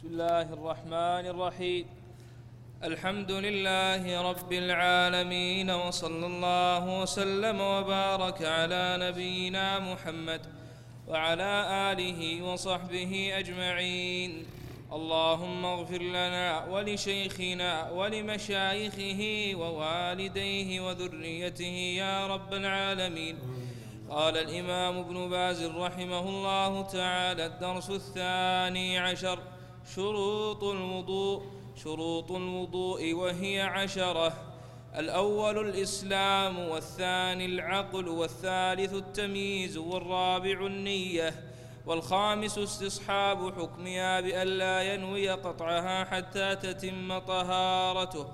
بسم الله الرحمن الرحيم. الحمد لله رب العالمين وصلى الله وسلم وبارك على نبينا محمد وعلى آله وصحبه أجمعين. اللهم اغفر لنا ولشيخنا ولمشايخه ووالديه وذريته يا رب العالمين. قال الإمام ابن باز رحمه الله تعالى الدرس الثاني عشر. شروط الوضوء شروط الوضوء وهي عشرة. الأول الإسلام والثاني العقل والثالث التمييز والرابع النية. والخامس استصحاب حكمها بألا ينوي قطعها حتى تتم طهارته.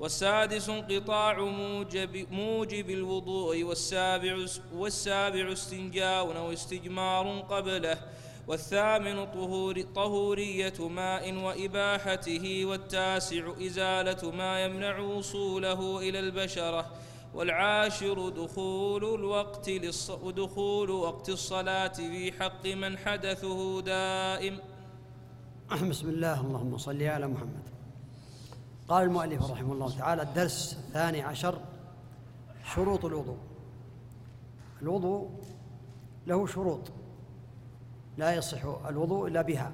والسادس انقطاع موجب, موجب الوضوء والسابع, والسابع استنجاء أو استجمار قبله. والثامن طهور طهورية ماء وإباحته والتاسع إزالة ما يمنع وصوله إلى البشرة والعاشر دخول الوقت للص... دخول وقت الصلاة في حق من حدثه دائم. بسم الله اللهم صل على محمد. قال المؤلف رحمه الله تعالى الدرس الثاني عشر شروط الوضوء. الوضوء له شروط. لا يصح الوضوء إلا بها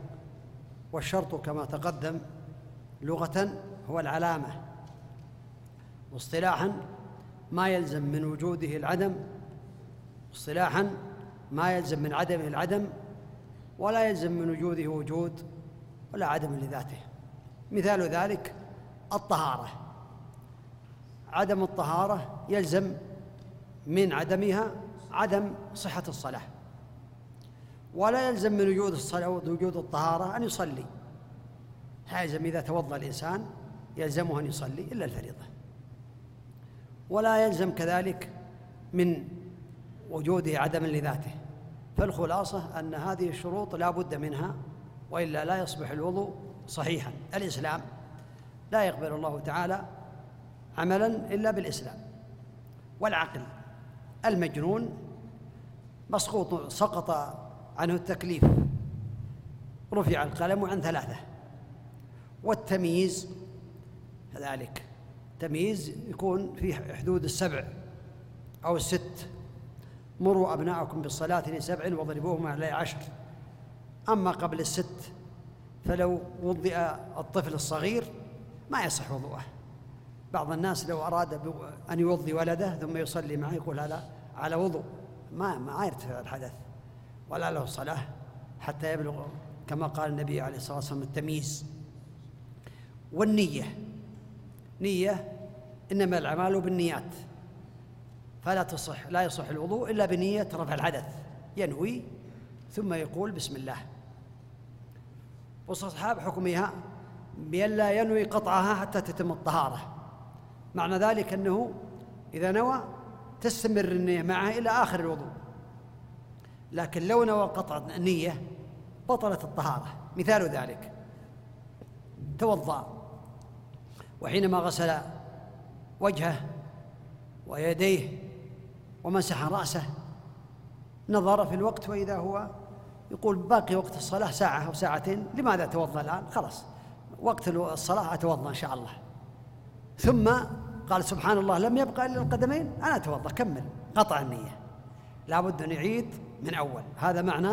والشرط كما تقدم لغة هو العلامة واصطلاحا ما يلزم من وجوده العدم اصطلاحا ما يلزم من عدمه العدم ولا يلزم من وجوده وجود ولا عدم لذاته. مثال ذلك الطهارة. عدم الطهارة يلزم من عدمها عدم صحة الصلاة. ولا يلزم من وجود الصلاة وجود الطهارة أن يصلي. يلزم إذا توضأ الإنسان يلزمه أن يصلي إلا الفريضة. ولا يلزم كذلك من وجوده عدم لذاته. فالخلاصة أن هذه الشروط لا بد منها وإلا لا يصبح الوضوء صحيحا. الإسلام لا يقبل الله تعالى عملا إلا بالإسلام. والعقل المجنون مسقوط سقط عنه التكليف. رفع القلم عن ثلاثة. والتمييز كذلك. تمييز يكون في حدود السبع أو الست. مروا أبناءكم بالصلاة لسبع واضربوهم على عشر. أما قبل الست فلو وضئ الطفل الصغير ما يصح وضوءه. بعض الناس لو أراد أن يوضي ولده ثم يصلي معه يقول هذا على وضوء. ما ما يرتفع الحدث. ولا له صلاة حتى يبلغ كما قال النبي عليه الصلاة والسلام التمييز. والنية نية إنما الأعمال بالنيات فلا تصح لا يصح الوضوء إلا بنية رفع الحدث ينوي ثم يقول بسم الله. واستصحاب حكمها بأن لا ينوي قطعها حتى تتم الطهارة. معنى ذلك أنه إذا نوى تستمر النية معه إلى آخر الوضوء. لكن لو نوى قطع النية بطلت الطهارة. مثال ذلك. توضأ. وحينما غسل وجهه ويديه ومسح رأسه نظر في الوقت وإذا هو يقول باقي وقت الصلاة ساعة أو ساعتين لماذا توضأ الآن؟ خلاص وقت الصلاة أتوضأ إن شاء الله. ثم قال سبحان الله لم يبقى إلا القدمين أنا أتوضأ كمل قطع النية. لابد أن يعيد من أول. هذا معنى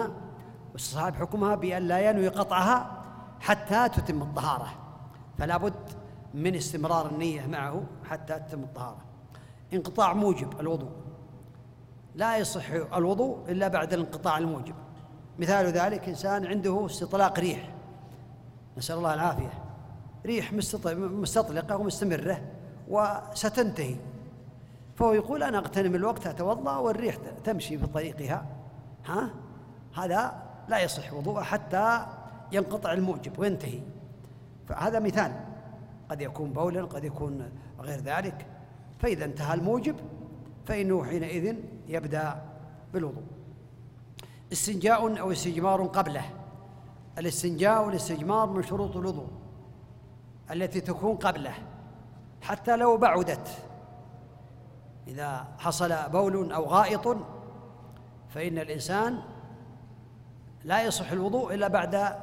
واستصحاب حكمها بأن لا ينوي قطعها حتى تتم الطهارة. فلا بد من استمرار النية معه حتى تتم الطهارة. انقطاع موجب الوضوء. لا يصح الوضوء إلا بعد الانقطاع الموجب. مثال ذلك إنسان عنده استطلاق ريح. نسأل الله العافية. ريح مستطلقة ومستمرة وستنتهي. فهو يقول أنا أغتنم الوقت أتوضأ والريح تمشي في طريقها. ها؟ هذا لا يصح وضوءه حتى ينقطع الموجب وينتهي. فهذا مثال. قد يكون بولا قد يكون غير ذلك. فإذا انتهى الموجب فإنه حينئذ يبدأ بالوضوء. استنجاء أو استجمار قبله. الاستنجاء والاستجمار من شروط الوضوء التي تكون قبله حتى لو بعدت. إذا حصل بول أو غائط فإن الإنسان لا يصح الوضوء إلا بعد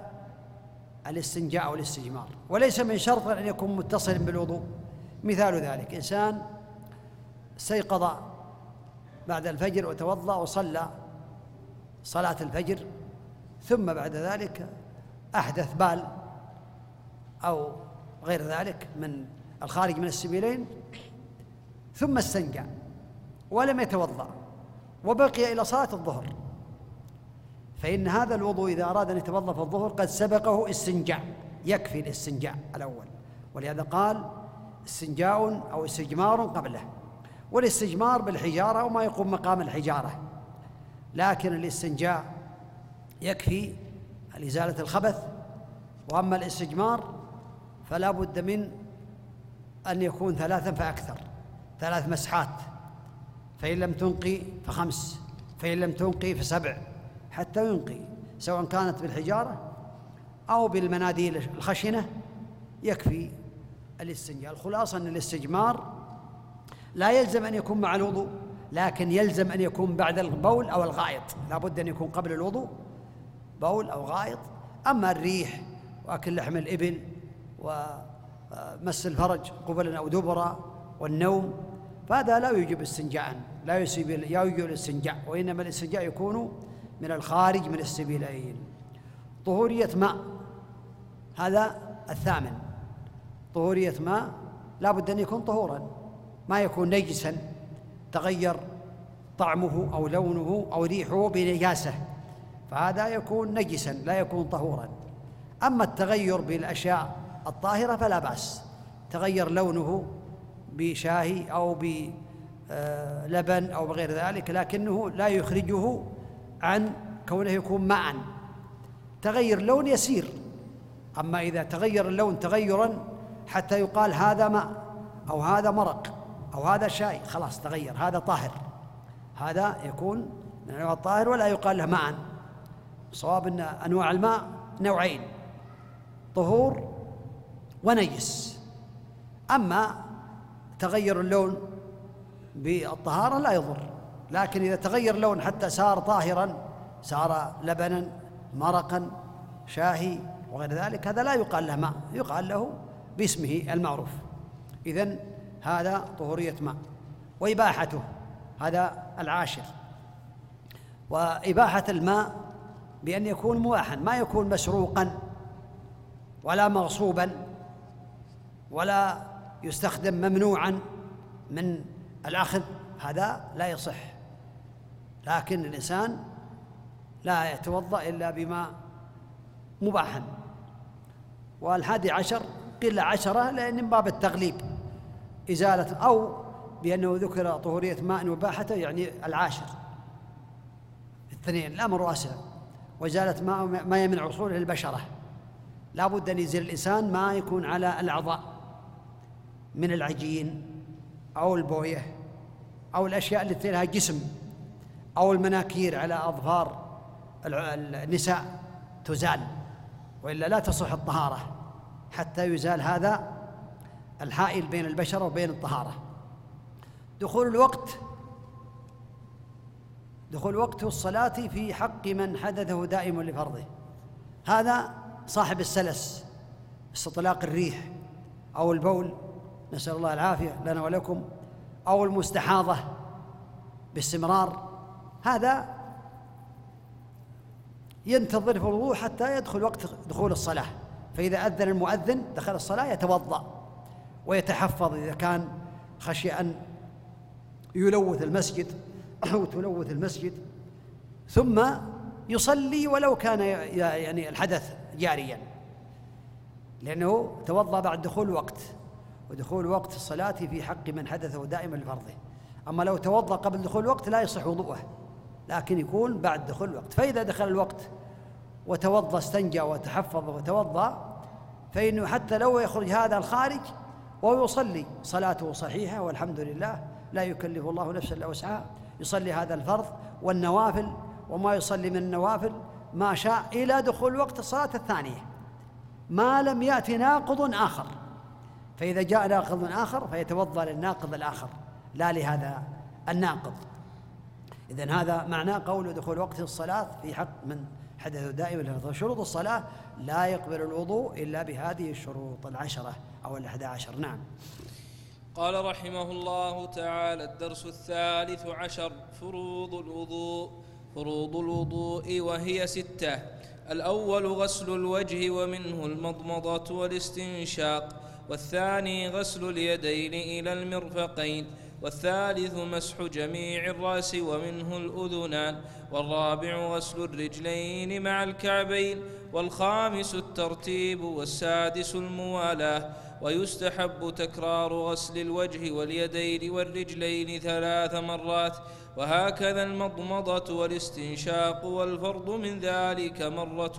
الاستنجاء والاستجمار وليس من شرط أن يكون متصلا بالوضوء. مثال ذلك إنسان استيقظ بعد الفجر وتوضأ وصلى صلاة الفجر ثم بعد ذلك أحدث بال أو غير ذلك من الخارج من السبيلين ثم استنجى ولم يتوضأ. وبقي إلى صلاة الظهر. فإن هذا الوضوء إذا أراد أن يتوضأ في الظهر قد سبقه استنجاء يكفي الاستنجاء الأول. ولهذا قال استنجاء أو استجمار قبله. والاستجمار بالحجارة وما يقوم مقام الحجارة. لكن الاستنجاء يكفي لإزالة الخبث. وأما الاستجمار فلا بد من أن يكون ثلاثا فأكثر ثلاث مسحات. فإن لم تنقي فخمس فإن لم تنقي فسبع حتى ينقي سواء كانت بالحجارة أو بالمناديل الخشنة يكفي الاستنجاء. الخلاصة أن الاستجمار لا يلزم أن يكون مع الوضوء لكن يلزم أن يكون بعد البول أو الغائط. لا بد أن يكون قبل الوضوء بول أو غائط. أما الريح وأكل لحم الإبل ومس الفرج قبلا أو دبرا والنوم فهذا لا يوجب استنجاء لا يوجب الاستنجاء وإنما الاستنجاء يكون من الخارج من السبيلين. طهورية ماء هذا الثامن. طهورية ماء لا بد أن يكون طهورا ما يكون نجسا تغير طعمه أو لونه أو ريحه بنجاسة فهذا يكون نجسا لا يكون طهورا. أما التغير بالأشياء الطاهرة فلا بأس تغير لونه بشاهي أو بلبن أو بغير ذلك لكنه لا يخرجه عن كونه يكون ماء تغير لون يسير. أما إذا تغير اللون تغيرا حتى يقال هذا ماء أو هذا مرق أو هذا شاي خلاص تغير هذا طاهر. هذا يكون من أنواع الطاهر ولا يقال له ماء صواب أن أنواع الماء نوعين طهور ونجس. أما تغير اللون بالطهارة لا يضر. لكن إذا تغير اللون حتى صار طاهرا صار لبنا مرقا شاهي وغير ذلك هذا لا يقال له ماء يقال له باسمه المعروف. إذن هذا طهورية ماء. وإباحته هذا العاشر. وإباحة الماء بأن يكون مباحا ما يكون مسروقا ولا مغصوبا ولا يستخدم ممنوعا من الأخذ. هذا لا يصح. لكن الإنسان لا يتوضأ إلا بما مباحا. والحادي عشر قيل عشرة لأن من باب التغليب. إزالة أو بأنه ذكر طهورية ماء وباحته يعني العاشر. اثنين الأمر واسع. وإزالة ماء ما يمنع وصوله للبشرة. لا بد أن يزيل الإنسان ما يكون على الأعضاء. من العجين أو البوية أو الأشياء التي لها جسم أو المناكير على أظفار النساء تزال وإلا لا تصح الطهارة حتى يزال هذا الحائل بين البشرة وبين الطهارة. دخول الوقت دخول وقت الصلاة في حق من حدثه دائم لفرضه. هذا صاحب السلس استطلاق الريح أو البول نسأل الله العافية لنا ولكم. أو المستحاضة باستمرار. هذا ينتظر في الوضوء حتى يدخل وقت دخول الصلاة. فإذا أذن المؤذن دخل الصلاة يتوضأ ويتحفظ إذا كان خشي أن يلوث المسجد أو تلوث المسجد. ثم يصلي ولو كان يعني الحدث جاريا. لأنه توضأ بعد دخول الوقت. ودخول وقت الصلاة في حق من حدثه دائما لفرضه. أما لو توضأ قبل دخول الوقت لا يصح وضوءه لكن يكون بعد دخول الوقت. فإذا دخل الوقت وتوضأ استنجى وتحفظ وتوضأ فإنه حتى لو يخرج هذا الخارج وهو يصلي صلاته صحيحة والحمد لله لا يكلف الله نفسا إلا وسعها. يصلي هذا الفرض والنوافل وما يصلي من النوافل ما شاء إلى دخول وقت الصلاة الثانية. ما لم يأتي ناقض آخر. فإذا جاء ناقض آخر فيتوضأ للناقض الآخر لا لهذا الناقض. إذن هذا معناه قول دخول وقت الصلاة في حق من الحدث دائما شروط الصلاة لا يقبل الوضوء إلا بهذه الشروط العشرة أو الأحد عشر. نعم. قال رحمه الله تعالى الدرس الثالث عشر فروض الوضوء فروض الوضوء وهي ستة. الأول غسل الوجه ومنه المضمضة والاستنشاق. والثاني غسل اليدين إلى المرفقين والثالث مسح جميع الرأس ومنه الأذنان والرابع غسل الرجلين مع الكعبين والخامس الترتيب والسادس الموالاة. ويستحب تكرار غسل الوجه واليدين والرجلين ثلاث مرات وهكذا المضمضة والاستنشاق والفرض من ذلك مرة,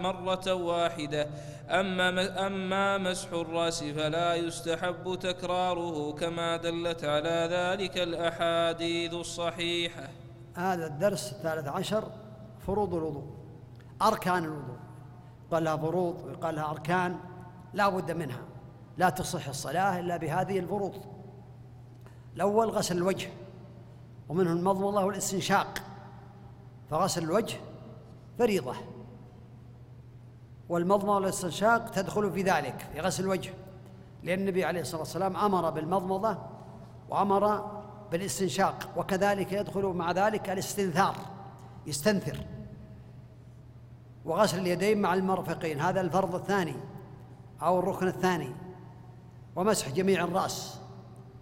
مرة واحدة. أما, أما مسح الرأس فلا يستحب تكراره كما دلت على ذلك الأحاديث الصحيحة. هذا الدرس الثالث عشر فروض الوضوء أركان الوضوء. قال لها فروض ويقال لها أركان لا بد منها لا تصح الصلاة إلا بهذه الفروض. الأول غسل الوجه ومنه المضمضة والاستنشاق. فغسل الوجه فريضة. والمضمضة والاستنشاق تدخل في ذلك في غسل الوجه. لأن النبي عليه الصلاة والسلام أمر بالمضمضة وأمر بالاستنشاق وكذلك يدخل مع ذلك الاستنثار يستنثر. وغسل اليدين مع المرفقين هذا الفرض الثاني أو الركن الثاني. ومسح جميع الرأس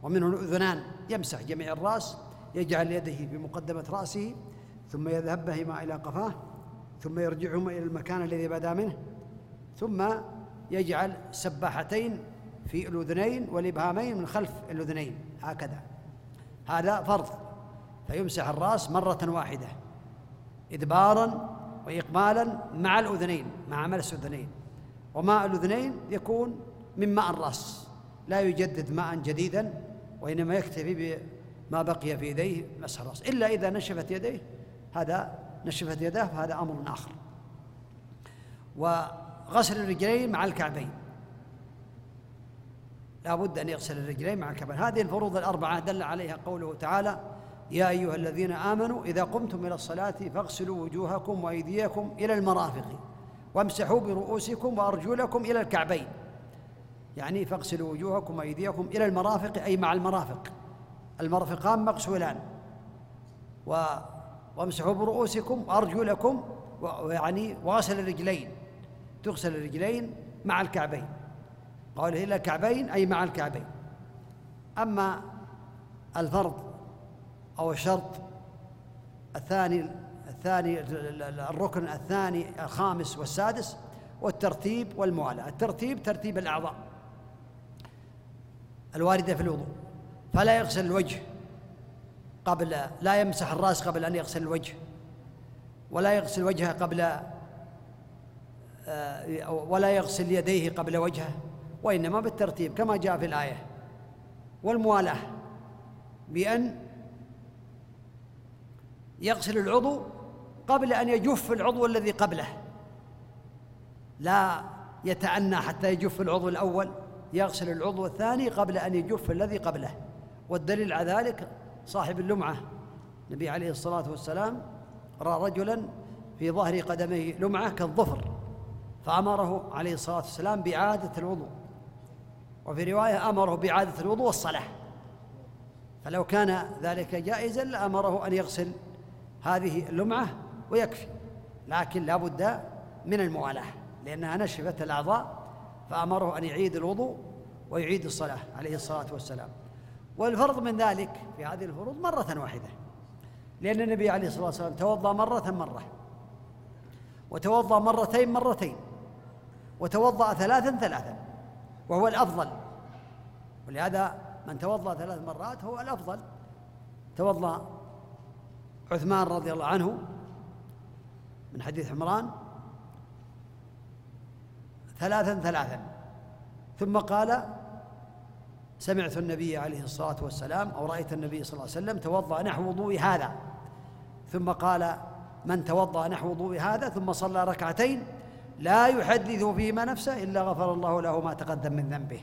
ومنه الأذنان يمسح جميع الرأس يجعل يده بمقدمة رأسه ثم يذهب بهما إلى قفاه ثم يرجعهما إلى المكان الذي بدا منه ثم يجعل سباحتين في الأذنين والإبهامين من خلف الأذنين هكذا. هذا فرض. فيمسح الرأس مرة واحدة إدبارا وإقبالا مع الأذنين مع ملس الأذنين. وماء الأذنين يكون من ماء الرأس لا يجدد ماء جديدا وإنما يكتفي بما بقي في يديه مسح الرأس. إلا إذا نشفت يديه. هذا نشفت يداه فهذا أمر آخر. وغسل الرجلين مع الكعبين. لا بد أن يغسل الرجلين مع الكعبين. هذه الفروض الأربعة. دل عليها قوله تعالى يا أيها الذين آمنوا إذا قمتم إلى الصلاة فاغسلوا وجوهكم وأيديكم إلى المرافق وامسحوا برؤوسكم وأرجلكم إلى الكعبين. يعني فاغسلوا وجوهكم وأيديكم إلى المرافق أي مع المرافق. المرفقان مغسولان. و وامسحوا برؤوسكم وأرجلكم ويعني وغسل الرجلين تغسل الرجلين مع الكعبين. قوله إلى الكعبين أي مع الكعبين. أما الفرض أو الشرط الثاني الثاني الركن الثاني الخامس والسادس والترتيب والموالاة. الترتيب ترتيب الأعضاء. الواردة في الوضوء. فلا يغسل الوجه قبل لا يمسح الرأس قبل أن يغسل الوجه ولا يغسل وجهه قبل آه، ولا يغسل يديه قبل وجهه وإنما بالترتيب كما جاء في الآية. والموالاة بأن يغسل العضو قبل أن يجف العضو الذي قبله. لا يتأنى حتى يجف العضو الأول يغسل العضو الثاني قبل أن يجف الذي قبله. والدليل على ذلك صاحب اللمعة. النبي عليه الصلاة والسلام رأى رجلا في ظهر قدميه لمعة كالظفر فأمره عليه الصلاة والسلام بإعادة الوضوء. وفي رواية أمره بإعادة الوضوء والصلاة. فلو كان ذلك جائزا لأمره أن يغسل هذه اللمعة ويكفي. لكن لا بد من الموالاة لأنها نشفت الأعضاء فأمره أن يعيد الوضوء ويعيد الصلاة عليه الصلاة والسلام. والفرض من ذلك في هذه الفروض مرة واحدة. لأن النبي عليه الصلاة والسلام توضأ مرة مرة وتوضأ مرتين مرتين وتوضأ ثلاثا ثلاثا وهو الأفضل. ولهذا من توضأ ثلاث مرات هو الأفضل. توضأ عثمان رضي الله عنه من حديث عمران ثلاثا ثلاثا ثم قال سمعت النبي عليه الصلاة والسلام أو رأيت النبي صلى الله عليه وسلم توضأ نحو وضوء هذا. ثم قال من توضأ نحو وضوء هذا ثم صلى ركعتين لا يحدث فيما نفسه إلا غفر الله له ما تقدم من ذنبه.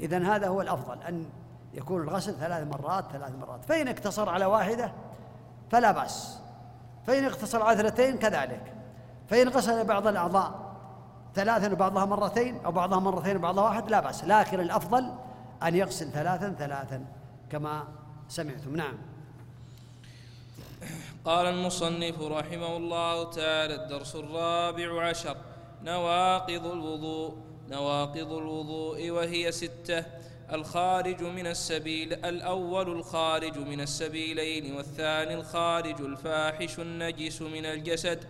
إذا هذا هو الأفضل أن يكون الغسل ثلاث مرات ثلاث مرات. فإن اقتصر على واحدة فلا بأس. فإن اقتصر على اثنتين كذلك. فإن غسل بعض الأعضاء ثلاثا وبعضها مرتين أو بعضها مرتين وبعضها واحد لا بأس. لكن الأفضل أن يغسل ثلاثا ثلاثا كما سمعتم. نعم. قال المصنف رحمه الله تعالى الدرس الرابع عشر نواقض الوضوء نواقض الوضوء وهي ستة الخارج من السبيل الأول الخارج من السبيلين والثاني الخارج الفاحش النجس من الجسد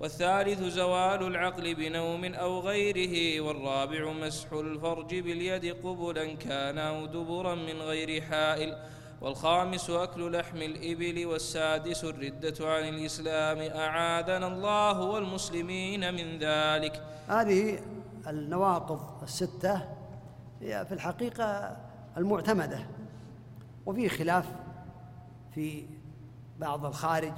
والثالث زوال العقل بنوم أو غيره والرابع مسح الفرج باليد قبلا كان أو دبرا من غير حائل والخامس أكل لحم الإبل والسادس الردة عن الإسلام أعاذنا الله والمسلمين من ذلك. هذه النواقض الستة هي في الحقيقة المعتمدة وفيه خلاف في بعض الخارج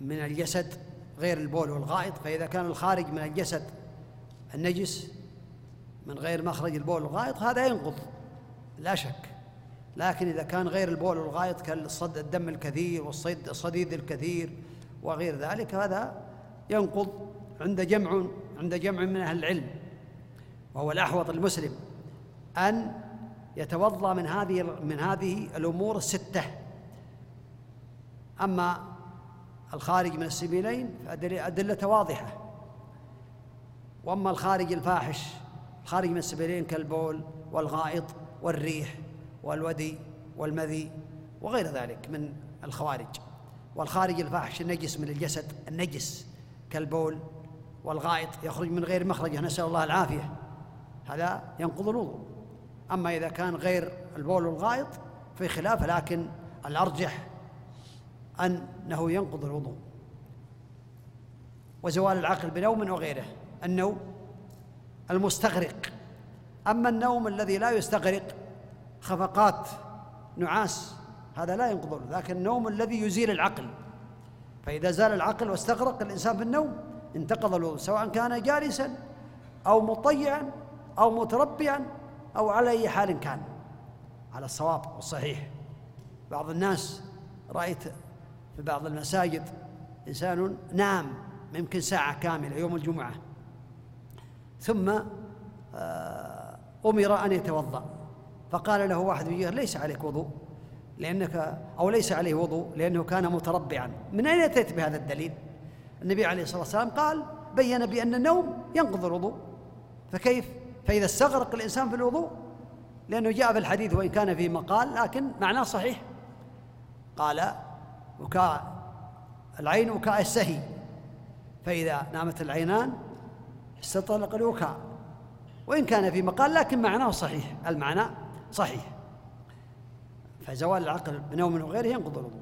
من الجسد. غير البول والغائط فإذا كان الخارج من الجسد النجس من غير مخرج البول والغائط هذا ينقض لا شك. لكن إذا كان غير البول والغائط كالصد الدم الكثير والصديد الكثير وغير ذلك هذا ينقض عند جمع عند جمع من أهل العلم. وهو الأحوط المسلم أن يتوضأ من هذه من هذه الأمور الستة أما الخارج من السبيلين فأدلة واضحة. وأما الخارج الفاحش الخارج من السبيلين كالبول والغائط والريح والودي والمذي وغير ذلك من الخوارج. والخارج الفاحش النجس من الجسد النجس كالبول والغائط يخرج من غير مخرجه نسأل الله العافية. هذا ينقض الوضوء. أما إذا كان غير البول والغائط في خلاف لكن الأرجح أنه ينقض الوضوء. وزوال العقل بنوم وغيره النوم المستغرق. أما النوم الذي لا يستغرق خفقات نعاس هذا لا ينقض لكن النوم الذي يزيل العقل. فإذا زال العقل واستغرق الإنسان في النوم انتقض الوضوء سواء كان جالسا أو مطيعا أو متربعا أو على أي حال كان. على الصواب والصحيح. بعض الناس رأيت في بعض المساجد. إنسان نام يمكن ساعة كاملة يوم الجمعة. ثم آه، أمر أن يتوضأ. فقال له واحد من ليس عليك وضوء. لأنك أو ليس عليه وضوء لأنه كان متربعا. من أين أتيت بهذا الدليل؟ النبي عليه الصلاة والسلام قال بين بأن النوم ينقض الوضوء. فكيف؟ فإذا استغرق الإنسان في الوضوء لأنه جاء في الحديث وإن كان فيه مقال لكن معناه صحيح. قال وكاء العين وكاء السهي. فإذا نامت العينان استطلق الوكاء وإن كان في مقال لكن معناه صحيح المعنى صحيح. فزوال العقل بنوم وغيره ينقض الوضوء.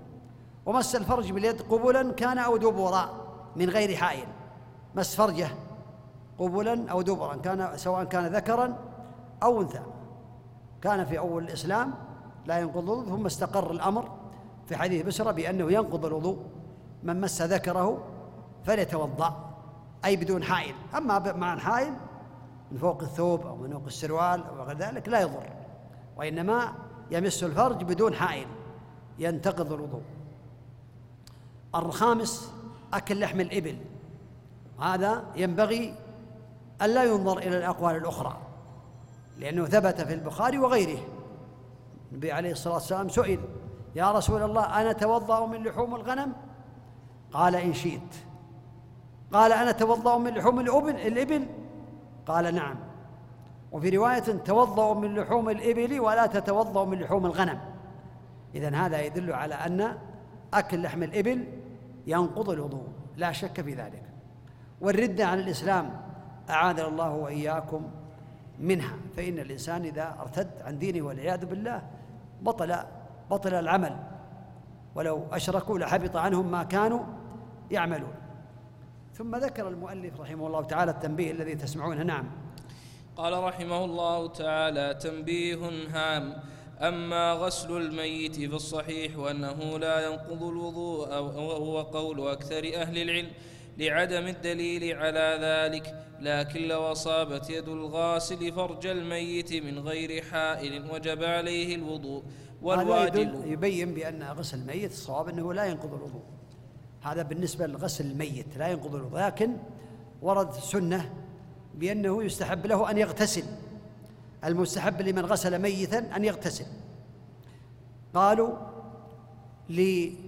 ومس الفرج باليد قبلا كان أو دبرا من غير حائل. مس فرجه قبلا أو دبرا كان سواء كان ذكرا أو أنثى. كان في أول الإسلام لا ينقض ثم استقر الأمر في حديث بشرى بأنه ينقض الوضوء من مس ذكره فليتوضأ أي بدون حائل. أما مع الحائل من فوق الثوب أو من فوق السروال أو غير ذلك لا يضر وإنما يمس الفرج بدون حائل ينتقض الوضوء. الخامس أكل لحم الإبل. هذا ينبغي ألا ينظر إلى الأقوال الأخرى لأنه ثبت في البخاري وغيره. النبي عليه الصلاة والسلام سئل يا رسول الله أنا أتوضأ من لحوم الغنم؟ قال إن شئت. قال أنا أتوضأ من لحوم الإبل الإبل؟ قال نعم. وفي رواية توضأ من لحوم الإبل ولا تتوضأ من لحوم الغنم. إذا هذا يدل على أن أكل لحم الإبل ينقض الوضوء لا شك في ذلك. والردة عن الإسلام أعاذنا الله وإياكم منها. فإن الإنسان إذا ارتد عن دينه والعياذ بالله بطل بطل العمل ولو أشركوا لحبط عنهم ما كانوا يعملون. ثم ذكر المؤلف رحمه الله تعالى التنبيه الذي تسمعونه. نعم. قال رحمه الله تعالى تنبيه هام أما غسل الميت في الصحيح وأنه لا ينقض الوضوء وهو قول أكثر أهل العلم لعدم الدليل على ذلك لكن لو أصابت يد الغاسل فرج الميت من غير حائل وجب عليه الوضوء. والواجب يبين بأن غسل الميت الصواب أنه لا ينقض الوضوء. هذا بالنسبة لغسل الميت لا ينقض الوضوء. لكن ورد سنة بأنه يستحب له أن يغتسل. المستحب لمن غسل ميتا أن يغتسل. قالوا لأن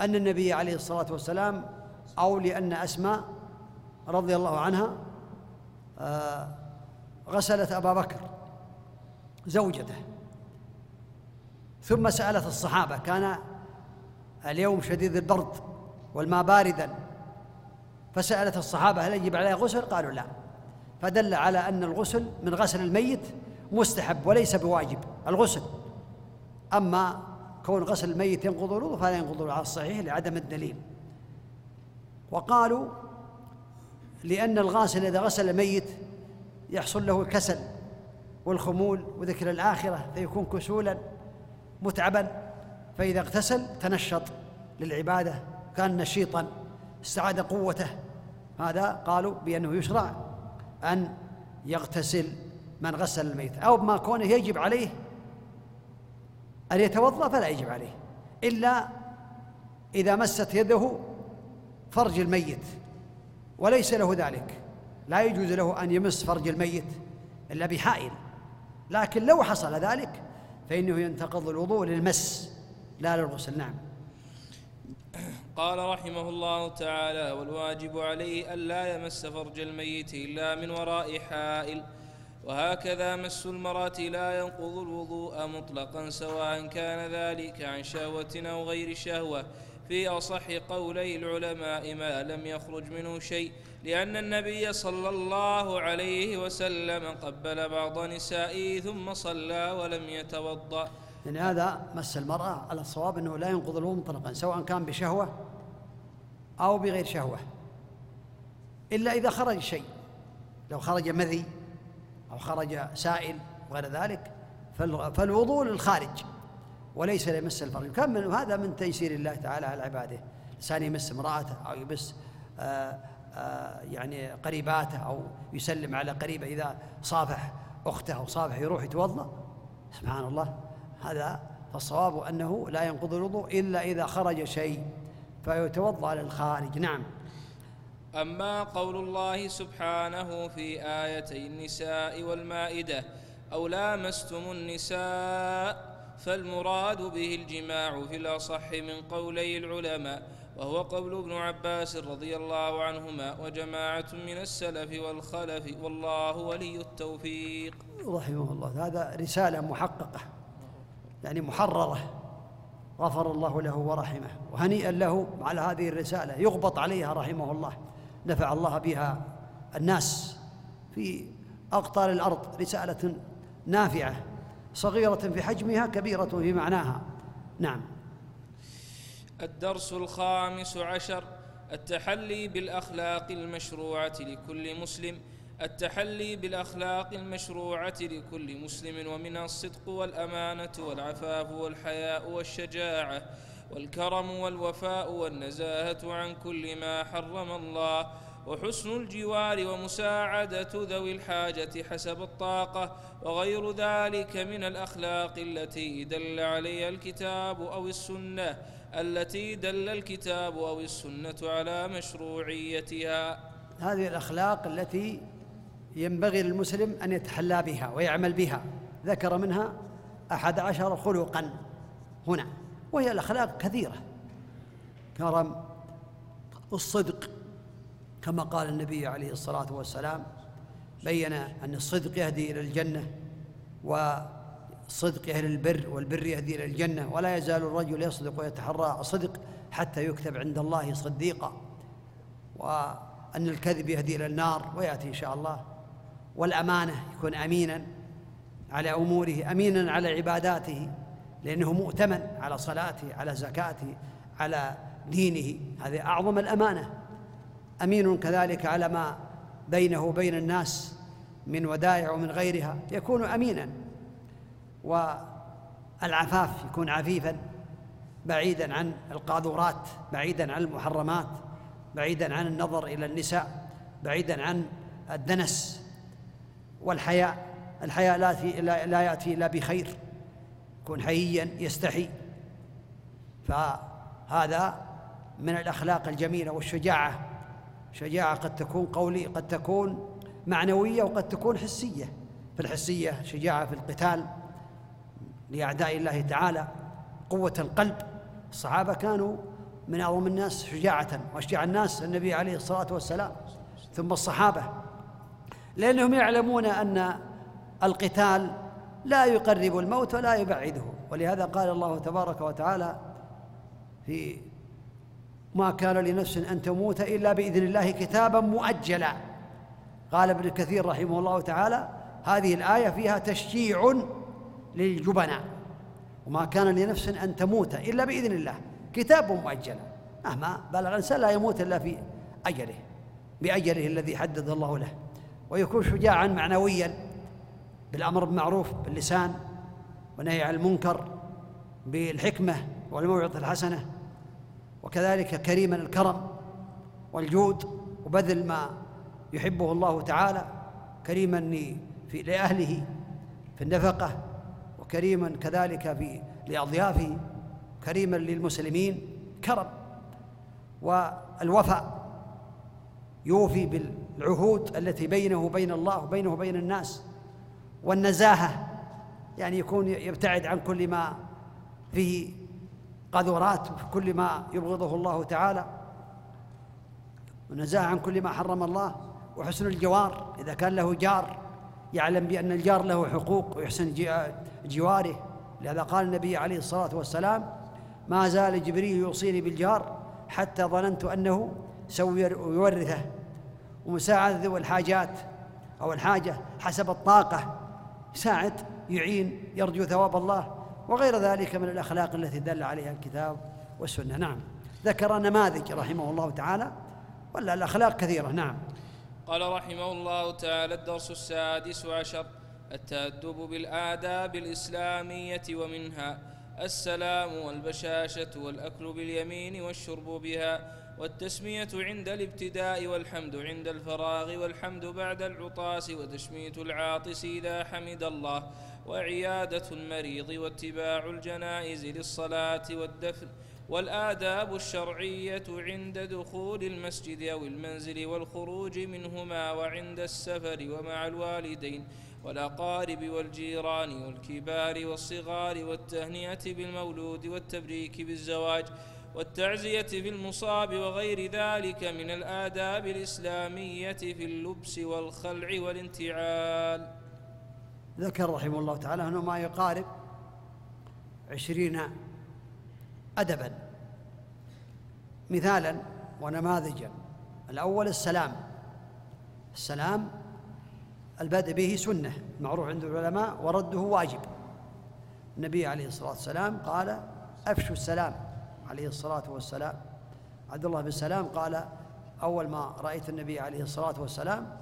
النبي عليه الصلاة والسلام أو لأن أسماء رضي الله عنها آه، غسلت أبا بكر زوجته. ثم سألت الصحابة كان اليوم شديد البرد والماء باردا؟ فسألت الصحابة هل يجب عليها غسل؟ قالوا لا. فدل على أن الغسل من غسل الميت مستحب وليس بواجب الغسل. أما كون غسل الميت ينقض الوضوء فلا ينقض على الصحيح لعدم الدليل. وقالوا لأن الغاسل إذا غسل الميت يحصل له الكسل والخمول وذكر الآخرة فيكون كسولا. متعبا. فإذا اغتسل تنشط للعبادة كان نشيطا استعاد قوته. هذا قالوا بأنه يشرع أن يغتسل من غسل الميت. أو ما كونه يجب عليه أن يتوضأ فلا يجب عليه. إلا إذا مست يده فرج الميت وليس له ذلك. لا يجوز له أن يمس فرج الميت إلا بحائل. لكن لو حصل ذلك فإنه ينتقض الوضوء للمس لا للغسل نعم. قال رحمه الله تعالى والواجب عليه ألا يمس فرج الميت إلا من وراء حائل وهكذا مس المرأة لا ينقض الوضوء مطلقا سواء كان ذلك عن شهوة أو غير شهوة. في أصح قولي العلماء ما لم يخرج منه شيء لأن النبي صلى الله عليه وسلم قبل بعض نسائه ثم صلى ولم يتوضأ. يعني هذا مس المرأة على الصواب أنه لا ينقض الوضوء مطلقا سواء كان بشهوة أو بغير شهوة إلا إذا خرج شيء. لو خرج مذي أو خرج سائل وغير ذلك فالوضوء للخارج. وليس ليمس الفرج كم من هذا من تيسير الله تعالى على عباده. الإنسان يمس امرأته أو يمس آآ آآ يعني قريباته أو يسلم على قريبة إذا صافح أخته أو صافح يروح يتوضأ. سبحان الله. هذا فالصواب أنه لا ينقض الوضوء إلا إذا خرج شيء فيتوضأ للخارج. نعم. أما قول الله سبحانه في آيتي النساء والمائدة أو لامستم النساء فالمراد به الجماع في الأصح من قولي العلماء وهو قول ابن عباس رضي الله عنهما وجماعة من السلف والخلف والله ولي التوفيق. رحمه الله. هذا رسالة محققة يعني محررة. غفر الله له ورحمه وهنيئا له على هذه الرسالة. يغبط عليها رحمه الله. نفع الله بها الناس في أقطار الأرض. رسالة نافعة. صغيرة في حجمها كبيرة في معناها. نعم. الدرس الخامس عشر التحلي بالأخلاق المشروعة لكل مسلم. التحلي بالأخلاق المشروعة لكل مسلم ومنها الصدق والأمانة والعفاف والحياء والشجاعة والكرم والوفاء والنزاهة عن كل ما حرم الله. وحسن الجوار ومساعدة ذوي الحاجة حسب الطاقة وغير ذلك من الأخلاق التي دل عليها الكتاب أو السنة التي دل الكتاب أو السنة على مشروعيتها. هذه الأخلاق التي ينبغي للمسلم أن يتحلى بها ويعمل بها. ذكر منها أحد عشر خلقا هنا وهي الأخلاق كثيرة. كرم الصدق كما قال النبي عليه الصلاة والسلام بين أن الصدق يهدي إلى الجنة والصدق يهدي البر والبر يهدي إلى الجنة ولا يزال الرجل يصدق ويتحرى الصدق حتى يكتب عند الله صديقا وأن الكذب يهدي إلى النار ويأتي إن شاء الله والأمانة يكون أمينا على أموره أمينا على عباداته لأنه مؤتمن على صلاته على زكاته على دينه. هذه أعظم الأمانة. أمين كذلك على ما بينه وبين الناس من ودائع ومن غيرها يكون أمينا. والعفاف يكون عفيفا بعيدا عن القاذورات بعيدا عن المحرمات بعيدا عن النظر إلى النساء بعيدا عن الدنس والحياء. الحياء لا, لا يأتي إلا بخير يكون حييا يستحي. فهذا من الأخلاق الجميلة والشجاعة. شجاعة قد تكون قولي قد تكون معنوية وقد تكون حسية. في الحسية شجاعة في القتال لأعداء الله تعالى قوة القلب. الصحابة كانوا من أعظم الناس شجاعة وأشجع الناس النبي عليه الصلاة والسلام. ثم الصحابة لأنهم يعلمون أن القتال لا يقرب الموت ولا يبعده. ولهذا قال الله تبارك وتعالى في ما كان لنفس أن تموت إلا بإذن الله كتابا مؤجلا. قال ابن كثير رحمه الله تعالى هذه الآية فيها تشجيع للجبناء. وما كان لنفس أن تموت إلا بإذن الله كتاب مؤجل مهما بلغ الإنسان لا يموت إلا في أجله بأجله الذي حدد الله له. ويكون شجاعا معنويا بالأمر بالمعروف باللسان ونهي عن المنكر بالحكمة والموعظة الحسنة. وكذلك كريما الكرم والجود وبذل ما يحبه الله تعالى كريما في لأهله في النفقة وكريما كذلك في لأضيافه كريما للمسلمين كرم. والوفاء يوفي بالعهود التي بينه وبين الله وبينه وبين الناس. والنزاهة يعني يكون يبتعد عن كل ما فيه قذورات كل ما يبغضه الله تعالى ونزاهة عن كل ما حرم الله وحسن الجوار إذا كان له جار يعلم بأن الجار له حقوق ويحسن جواره. لهذا قال النبي عليه الصلاة والسلام ما زال جبريل يوصيني بالجار حتى ظننت أنه سيورثه ومساعدة ذوي الحاجات أو الحاجة حسب الطاقة يساعد يعين يرجو ثواب الله. وغير ذلك من الأخلاق التي دل عليها الكتاب والسنة. نعم. ذكر نماذج رحمه الله تعالى ولا الأخلاق كثيرة. نعم. قال رحمه الله تعالى الدرس السادس عشر التأدب بالآداب الإسلامية ومنها السلام والبشاشة والأكل باليمين والشرب بها والتسمية عند الابتداء والحمد عند الفراغ والحمد بعد العطاس وتشميت العاطس إذا حمد الله. وعيادة المريض واتباع الجنائز للصلاة والدفن والآداب الشرعية عند دخول المسجد أو المنزل والخروج منهما وعند السفر ومع الوالدين والأقارب والجيران والكبار والصغار والتهنئة بالمولود والتبريك بالزواج والتعزية في المصاب وغير ذلك من الآداب الإسلامية في اللبس والخلع والانتعال. ذكر رحمه الله تعالى أنه ما يقارب عشرين أدبا مثالا ونماذجا. الأول السلام السلام البدء به سنة معروف عند العلماء ورده واجب. النبي عليه الصلاة والسلام قال أفشوا السلام. عليه الصلاة والسلام. عبد الله بن سلام قال أول ما رأيت النبي عليه الصلاة والسلام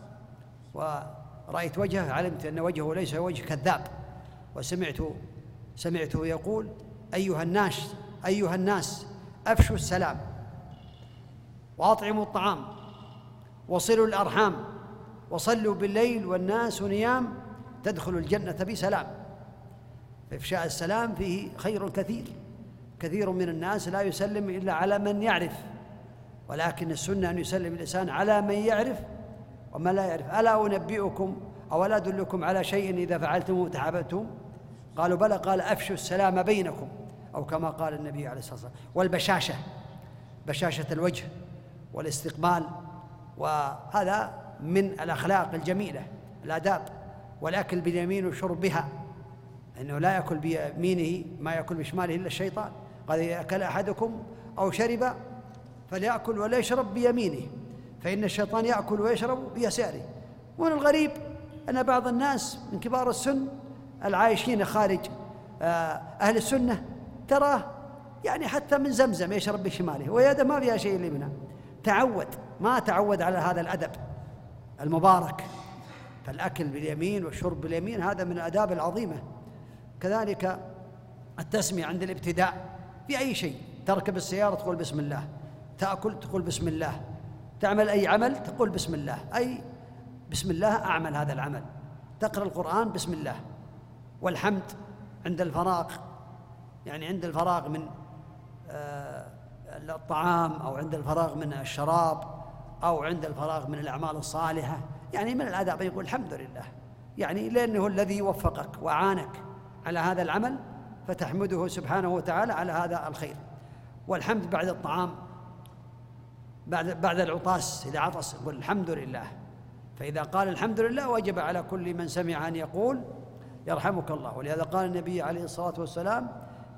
ورأيت وجهه علمت أن وجهه ليس وجه كذاب. وسمعت سمعته يقول أيها الناس أيها الناس أفشوا السلام. وأطعموا الطعام. وصلوا الأرحام. وصلوا بالليل والناس نيام. تدخلوا الجنة بسلام. إفشاء السلام فيه خير كثير. كثير من الناس لا يسلم إلا على من يعرف. ولكن السنة أن يسلم الإنسان على من يعرف وما لا يعرف ألا أنبئكم أو لا أدلكم على شيء إذا فعلتموه تحاببتم قالوا بلى قال أفشوا السلام بينكم أو كما قال النبي عليه الصلاة والسلام. والبشاشة بشاشة الوجه والاستقبال وهذا من الأخلاق الجميلة الآداب والأكل باليمين والشرب بها أنه لا يأكل بيمينه ما يأكل بشماله إلا الشيطان. قال إذا أكل أحدكم أو شرب فليأكل ولا يشرب بيمينه. فإن الشيطان يأكل ويشرب بيساره ومن الغريب أن بعض الناس من كبار السن العايشين خارج آه، أهل السنة تراه يعني حتى من زمزم يشرب بشماله ويده ما فيها شيء منها. تعود ما تعود على هذا الأدب المبارك. فالأكل باليمين والشرب باليمين هذا من الآداب العظيمة. كذلك التسمية عند الابتداء في أي شيء تركب السيارة تقول بسم الله تأكل تقول بسم الله. تعمل أي عمل تقول بسم الله. أي بسم الله أعمل هذا العمل. تقرأ القرآن بسم الله. والحمد عند الفراغ. يعني عند الفراغ من آه، الطعام أو عند الفراغ من الشراب أو عند الفراغ من الأعمال الصالحة. يعني من الآداب يقول الحمد لله. يعني لأنه الذي وفقك وعانك على هذا العمل فتحمده سبحانه وتعالى على هذا الخير. والحمد بعد الطعام. بعد بعد العطاس إذا عطس يقول الحمد لله. فإذا قال الحمد لله وجب على كل من سمع أن يقول يرحمك الله. ولهذا قال النبي عليه الصلاة والسلام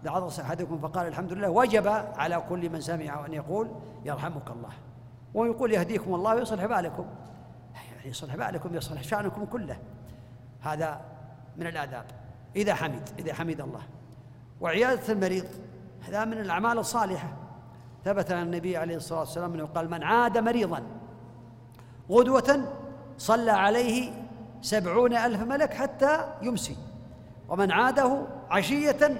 إذا عطس أحدكم فقال الحمد لله وجب على كل من سمع أن يقول يرحمك الله. ويقول يهديكم الله ويصلح بالكم. يعني يصلح بالكم يصلح شأنكم كله. هذا من الآداب. إذا حمد إذا حمد الله. وعيادة المريض هذا من الأعمال الصالحة. ثبت عن النبي عليه الصلاة والسلام أنه قال من عاد مريضا غدوة صلى عليه سبعون ألف ملك حتى يمسي. ومن عاده عشية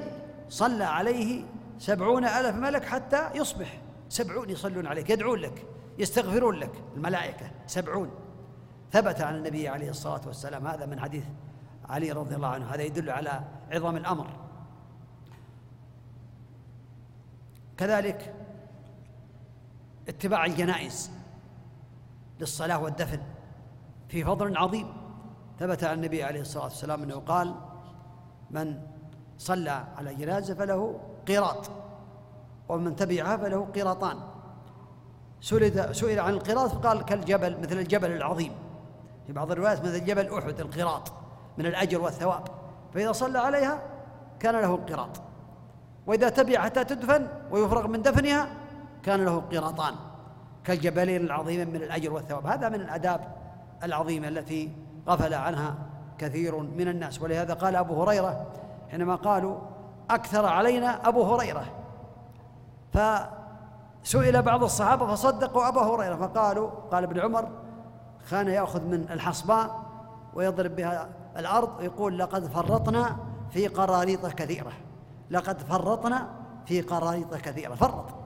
صلى عليه سبعون ألف ملك حتى يصبح. سبعون يصلون عليك يدعون لك يستغفرون لك الملائكة سبعون. ثبت عن النبي عليه الصلاة والسلام هذا من حديث علي رضي الله عنه هذا يدل على عظم الأمر. كذلك اتباع الجنائز للصلاة والدفن. في فضل عظيم ثبت عن النبي عليه الصلاة والسلام أنه قال من صلى على جنازة فله قيراط ومن تبعها فله قيراطان. سئل عن القيراط فقال كالجبل مثل الجبل العظيم. في بعض الروايات مثل جبل أحد القيراط من الأجر والثواب. فإذا صلى عليها كان له القيراط وإذا تبع حتى تدفن ويفرغ من دفنها كان له قيراطان كالجبلين العظيمين من الأجر والثواب. هذا من الآداب العظيمة التي غفل عنها كثير من الناس. ولهذا قال أبو هريرة حينما قالوا أكثر علينا أبو هريرة فسئل بعض الصحابة فصدقوا أبا هريرة فقالوا قال ابن عمر كان يأخذ من الحصباء ويضرب بها الأرض ويقول لقد فرطنا في قراريط كثيرة لقد فرطنا في قراريط كثيرة فرط.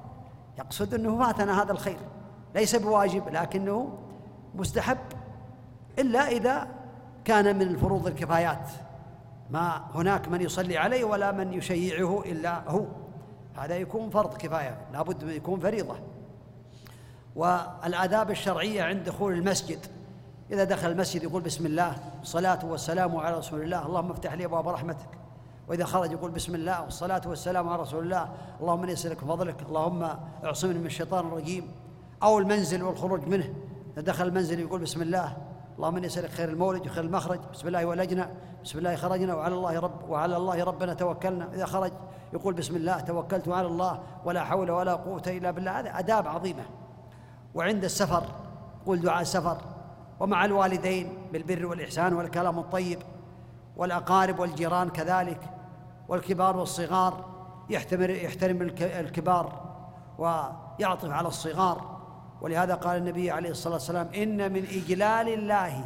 يقصد أنه فاتنا هذا الخير. ليس بواجب لكنه مستحب إلا إذا كان من الفروض الكفايات. ما هناك من يصلي عليه ولا من يشيعه إلا هو. هذا يكون فرض كفاية لابد من يكون فريضة. والآداب الشرعية عند دخول المسجد. إذا دخل المسجد يقول بسم الله الصلاة والسلام على رسول الله اللهم افتح لي أبواب رحمتك. وإذا خرج يقول بسم الله والصلاة والسلام على رسول الله. اللهم إني أسألك فضلك. اللهم اعصمني من الشيطان الرجيم. أو المنزل والخروج منه. إذا دخل المنزل يقول بسم الله. اللهم إني أسألك خير المولد وخير المخرج. بسم الله ولجنا بسم الله خرجنا وعلى الله رب وعلى الله ربنا توكلنا. إذا خرج يقول بسم الله. توكلت على الله ولا حول ولا قوة إلا بالله. هذا آداب عظيمة. وعند السفر قول دعاء السفر. ومع الوالدين بالبر والإحسان والكلام الطيب والأقارب والجيران كذلك. والكبار والصغار يحترم الكبار ويعطف على الصغار. ولهذا قال النبي عليه الصلاة والسلام إن من إجلال الله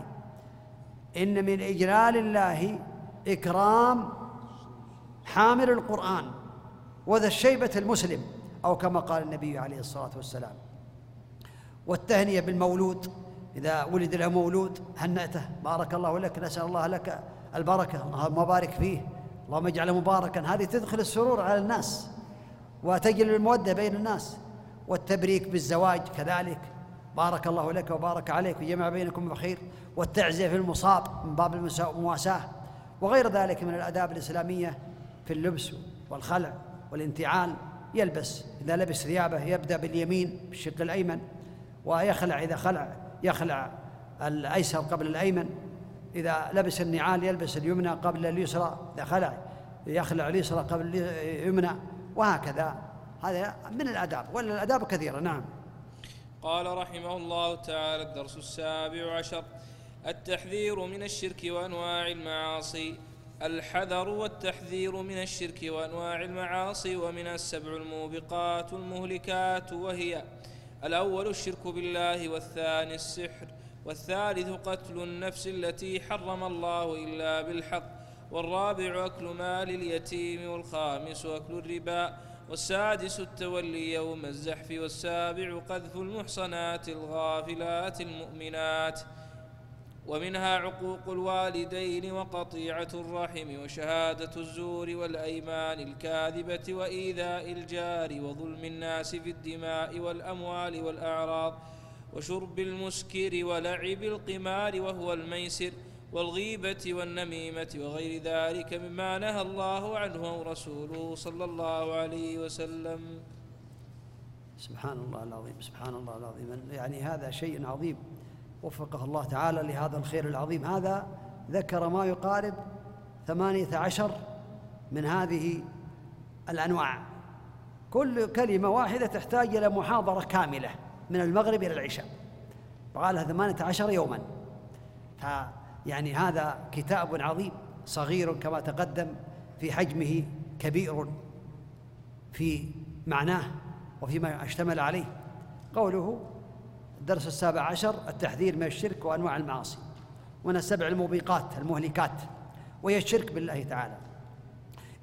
إن من إجلال الله إكرام حامل القرآن وذا الشيبة المسلم أو كما قال النبي عليه الصلاة والسلام. والتهنية بالمولود إذا ولد له مولود هنأته بارك الله لك نسأل الله لك البركة اللهم بارك فيه. اللهم اجعله مباركا. هذه تدخل السرور على الناس وتجل المودة بين الناس والتبريك بالزواج كذلك. بارك الله لك وبارك عليك وجمع بينكم بخير والتعزية في المصاب من باب المواساة وغير ذلك من الآداب الإسلامية في اللبس والخلع والانتعال. يلبس إذا لبس ثيابه يبدأ باليمين بالشق الأيمن ويخلع إذا خلع يخلع الأيسر قبل الأيمن. إذا لبس النعال يلبس اليمنى قبل اليسرى إذا خلع يخلع اليسرى قبل اليمنى وهكذا. هذا من الآداب والآداب كثيرة نعم. قال رحمه الله تعالى الدرس السابع عشر التحذير من الشرك وأنواع المعاصي. الحذر والتحذير من الشرك وأنواع المعاصي ومن السبع الموبقات المهلكات وهي الأول الشرك بالله والثاني السحر. والثالث قتل النفس التي حرم الله إلا بالحق والرابع أكل مال اليتيم والخامس أكل الربا والسادس التولي يوم الزحف والسابع قذف المحصنات الغافلات المؤمنات. ومنها عقوق الوالدين وقطيعة الرحم وشهادة الزور والأيمان الكاذبة وإيذاء الجار وظلم الناس في الدماء والأموال والأعراض. وشرب المسكر ولعب القمار وهو الميسر والغيبة والنميمة وغير ذلك مما نهى الله عنه رسوله صلى الله عليه وسلم. سبحان الله العظيم سبحان الله العظيم. يعني هذا شيء عظيم. وفقه الله تعالى لهذا الخير العظيم. هذا ذكر ما يقارب ثمانية عشر من هذه الأنواع. كل كلمة واحدة تحتاج إلى محاضرة كاملة. من المغرب إلى العشاء. وقالها ثمانية عشر يوما. يعني هذا كتاب عظيم صغير كما تقدم في حجمه كبير في معناه وفيما اشتمل عليه. قوله الدرس السابع عشر التحذير من الشرك وأنواع المعاصي من السبع الموبقات المهلكات وهي الشرك بالله تعالى.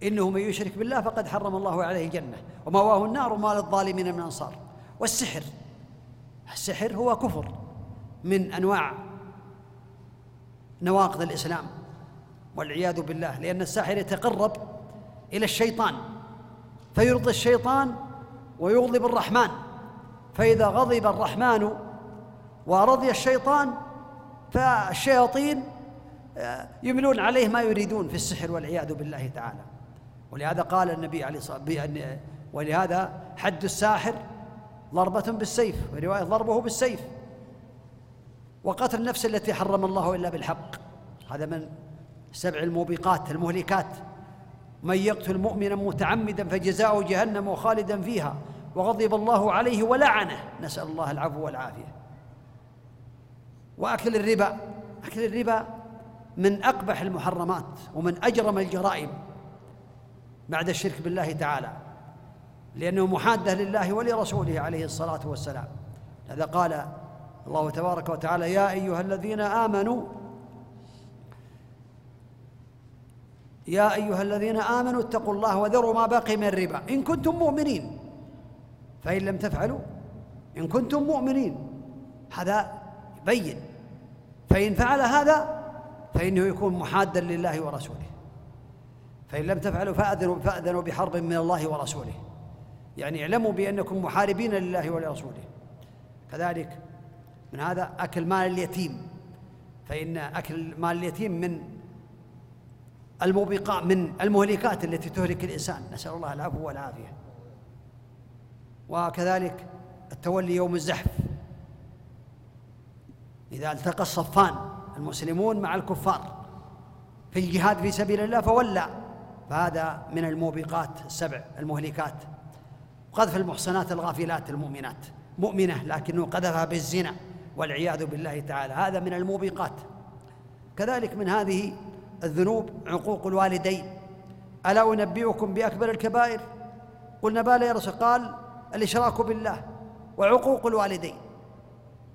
إنه من يشرك بالله فقد حرم الله عليه الجنة ومواه النار وما للظالمين من أنصار. والسحر السحر هو كفر من أنواع نواقض الإسلام والعياذ بالله لأن الساحر يتقرب إلى الشيطان فيرضي الشيطان ويغضب الرحمن فإذا غضب الرحمن ورضي الشيطان فالشياطين آه، يملون عليه ما يريدون في السحر والعياذ بالله تعالى. ولهذا قال النبي عليه الصلاة والسلام ولهذا حد الساحر ضربة بالسيف ورواية ضربه بالسيف. وقتل النفس التي حرم الله إلا بالحق. هذا من سبع الموبقات المهلكات. من يقتل مؤمنا متعمدا فجزاؤه جهنم وخالدا فيها. وغضب الله عليه ولعنه. نسأل الله العفو والعافية. وأكل الربا. أكل الربا من أقبح المحرمات ومن أجرم الجرائم. بعد الشرك بالله تعالى. لأنه محادة لله ولرسوله عليه الصلاة والسلام. هذا قال الله تبارك وتعالى يا أيها الذين آمنوا يا أيها الذين آمنوا اتقوا الله وذروا ما بقي من الربا. إن كنتم مؤمنين فإن لم تفعلوا إن كنتم مؤمنين. هذا بين فإن فعل هذا فإنه يكون محادا لله ورسوله. فإن لم تفعلوا فأذنوا فأذنوا بحرب من الله ورسوله. يعني اعلموا بأنكم محاربين لله ولرسوله. كذلك من هذا أكل مال اليتيم. فإن أكل مال اليتيم من الموبقات من المهلكات التي تهلك الإنسان. نسأل الله العفو والعافية. وكذلك التولي يوم الزحف. إذا التقى الصفان المسلمون مع الكفار في الجهاد في سبيل الله فولى. فهذا من الموبقات السبع المهلكات. قذف المحصنات الغافلات المؤمنات. مؤمنة لكنه قذفها بالزنا والعياذ بالله تعالى. هذا من الموبقات. كذلك من هذه الذنوب عقوق الوالدين. ألا أنبئكم بأكبر الكبائر؟ قلنا بلى يا رسول قال الإشراك بالله وعقوق الوالدين.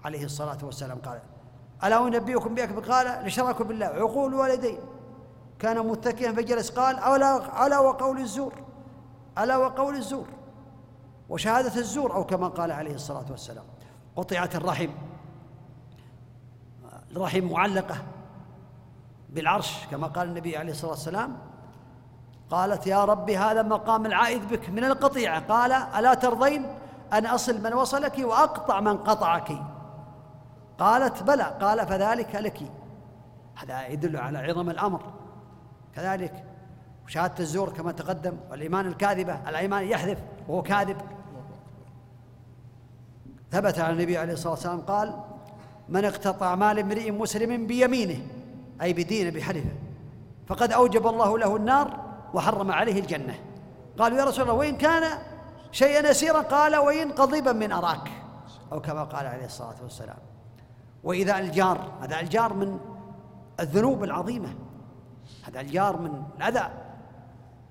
عليه الصلاة والسلام قال ألا أنبئكم بأكبر قال الإشراك بالله عقوق الوالدين. كان متكئا فجلس قال ألا ألا وقول الزور؟ ألا وقول الزور؟ وشهادة الزور أو كما قال عليه الصلاة والسلام. قطعت الرحم الرحم معلقة بالعرش كما قال النبي عليه الصلاة والسلام. قالت يا رب هذا مقام العائد بك من القطيعة. قال ألا ترضين أن أصل من وصلك وأقطع من قطعك؟ قالت بلى. قال فذلك لك. هذا يدل على عظم الأمر. كذلك وشهادة الزور كما تقدم والإيمان الكاذبة الأيمان يحذف وهو كاذب. ثبت عن النبي عليه الصلاة والسلام قال من اقتطع مال امرئ مسلم بيمينه أي بدينه بحلفه فقد أوجب الله له النار وحرم عليه الجنة. قالوا يا رسول الله وإن كان شيئا يسيرا قال وإن قضيبا من أراك. أو كما قال عليه الصلاة والسلام. وإذا الجار هذا الجار من الذنوب العظيمة. هذا الجار من الأذى.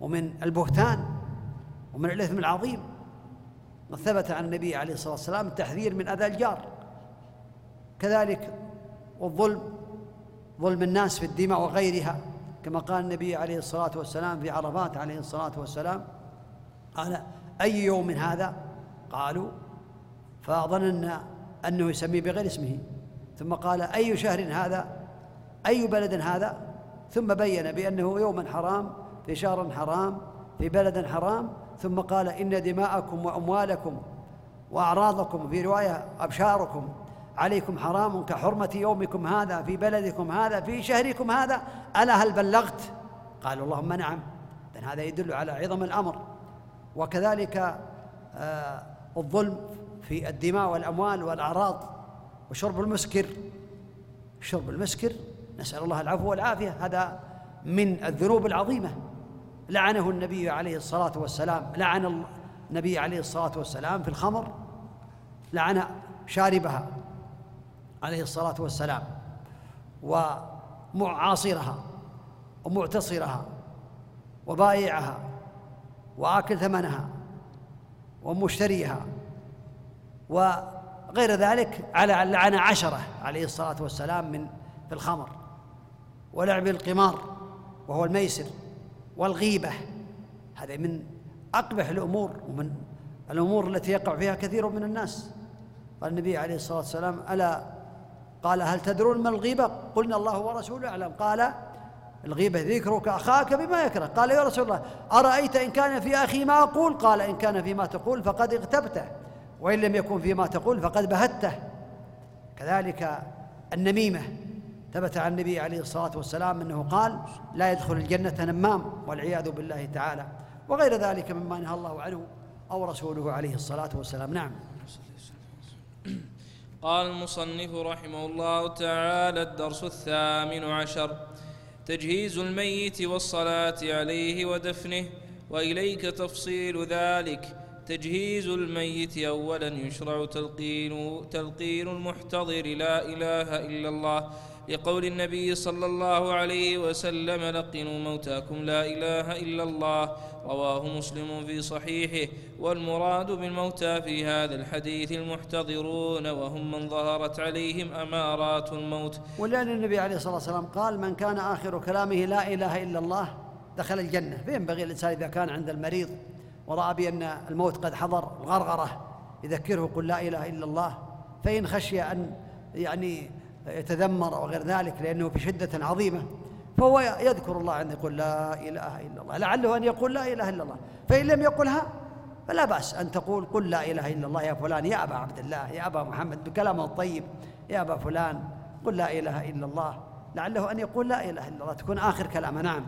ومن البهتان ومن الإثم العظيم وثبت عن النبي عليه الصلاة والسلام التحذير من أذى الجار. كذلك والظلم ظلم الناس في الدماء وغيرها كما قال النبي عليه الصلاة والسلام في عرفات عليه الصلاة والسلام قال أي يوم من هذا؟ قالوا فظننا أنه يسميه بغير اسمه. ثم قال أي شهر هذا؟ أي بلد هذا؟ ثم بين بأنه يوم حرام في شهر حرام في بلد حرام ثم قال إن دماءكم وأموالكم وأعراضكم في رواية أبشاركم عليكم حرام كحرمة يومكم هذا في بلدكم هذا في شهركم هذا ألا هل بلغت؟ قالوا اللهم نعم. إذن هذا يدل على عظم الأمر. وكذلك آه الظلم في الدماء والأموال والأعراض وشرب المسكر. شرب المسكر نسأل الله العفو والعافية. هذا من الذنوب العظيمة. لعنه النبي عليه الصلاة والسلام لعن النبي عليه الصلاة والسلام في الخمر لعن شاربها عليه الصلاة والسلام ومعاصرها ومعتصرها وبائعها وآكل ثمنها ومشتريها وغير ذلك على لعن عشرة عليه الصلاة والسلام من في الخمر ولعب القمار وهو الميسر. والغيبة. هذا من أقبح الأمور ومن الأمور التي يقع فيها كثير من الناس. قال النبي عليه الصلاة والسلام ألا؟ قال هل تدرون ما الغيبة؟ قلنا الله ورسوله أعلم. قال الغيبة ذكرك أخاك بما يكره. قال يا رسول الله أرأيت إن كان في أخي ما أقول؟ قال إن كان فيما تقول فقد اغتبته وإن لم يكن فيما تقول فقد بهته. كذلك النميمة. ثبت عن النبي عليه الصلاة والسلام أنه قال لا يدخل الجنة نمام والعياذ بالله تعالى. وغير ذلك مما نهى الله عنه أو رسوله عليه الصلاة والسلام. نعم. قال المصنف رحمه الله تعالى الدرس الثامن عشر تجهيز الميت والصلاة عليه ودفنه وإليك تفصيل ذلك. تجهيز الميت أولا يشرع تلقين تلقين المحتضر لا إله إلا الله لقول النبي صلى الله عليه وسلم لقنوا موتاكم لا إله إلا الله رواه مسلم في صحيحه. والمراد بالموتى في هذا الحديث المحتضرون وهم من ظهرت عليهم أمارات الموت. ولأن النبي عليه الصلاة والسلام قال من كان آخر كلامه لا إله إلا الله دخل الجنة فينبغي الإنسان إذا كان عند المريض ورأى بأن الموت قد حضر الغرغرة يذكره قل لا إله إلا الله فإن خشي أن يعني يتذمر أو غير ذلك لأنه في شدة عظيمة فهو يذكر الله عند يقول لا إله إلا الله لعله أن يقول لا إله إلا الله فإن لم يقلها فلا بأس أن تقول قل لا إله إلا الله يا فلان يا أبا عبد الله يا أبا محمد بكلامه الطيب يا أبا فلان قل لا إله إلا الله لعله أن يقول لا إله إلا الله تكون آخر كلامه. نعم.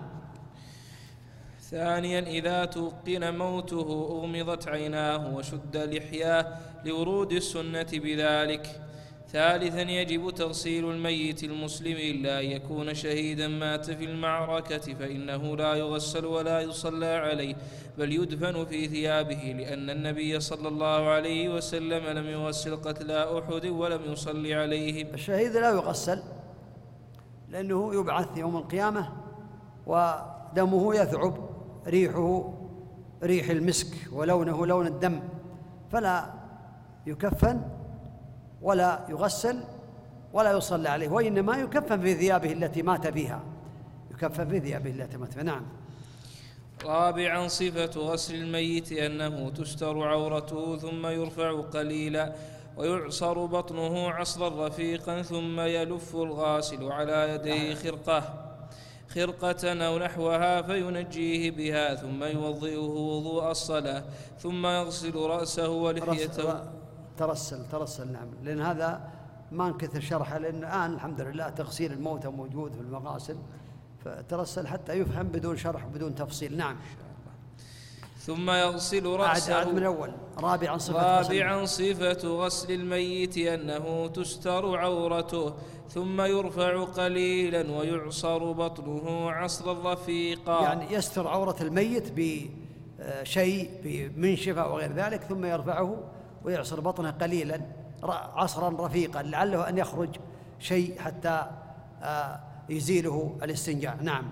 ثانيا إذا توقن موته أغمضت عيناه وشد لحياه لورود السنة بذلك. ثالثا يجب تغسيل الميت المسلم إلا أن يكون شهيدا مات في المعركة فإنه لا يغسل ولا يصلى عليه بل يدفن في ثيابه لأن النبي صلى الله عليه وسلم لم يغسل قتلى أحد ولم يصلي عليهم الشهيد لا يغسل لأنه يبعث يوم القيامة ودمه يثعب ريحه ريح المسك ولونه لون الدم فلا يكفن. ولا يغسل ولا يصلى عليه وإنما يكفن في ثيابه التي مات فيها يكفن في ثيابه التي مات فيها نعم. رابعا صفة غسل الميت أنه تستر عورته ثم يرفع قليلا ويعصر بطنه عصرا رفيقا ثم يلف الغاسل على يديه خرقة خرقة أو نحوها فينجيه بها ثم يوضئه وضوء الصلاة ثم يغسل رأسه ولحيته. ترسل ترسل نعم. لأن هذا ما انكثر شرحه لأن الآن الحمد لله تغسيل الموتى موجود في المغاسل فترسل حتى يفهم بدون شرح بدون تفصيل. نعم. ثم يغسل رأسه عاد من أول رابعا صفة رابعا غسل صفة غسل الميت أنه تستر عورته ثم يرفع قليلا ويعصر بطنه عصرا رفيقا يعني يستر عورة الميت بشيء بمنشفة وغير ذلك ثم يرفعه ويعصر بطنه قليلا عصرا رفيقا لعله أن يخرج شيء حتى آه، يزيله الاستنجاء. نعم.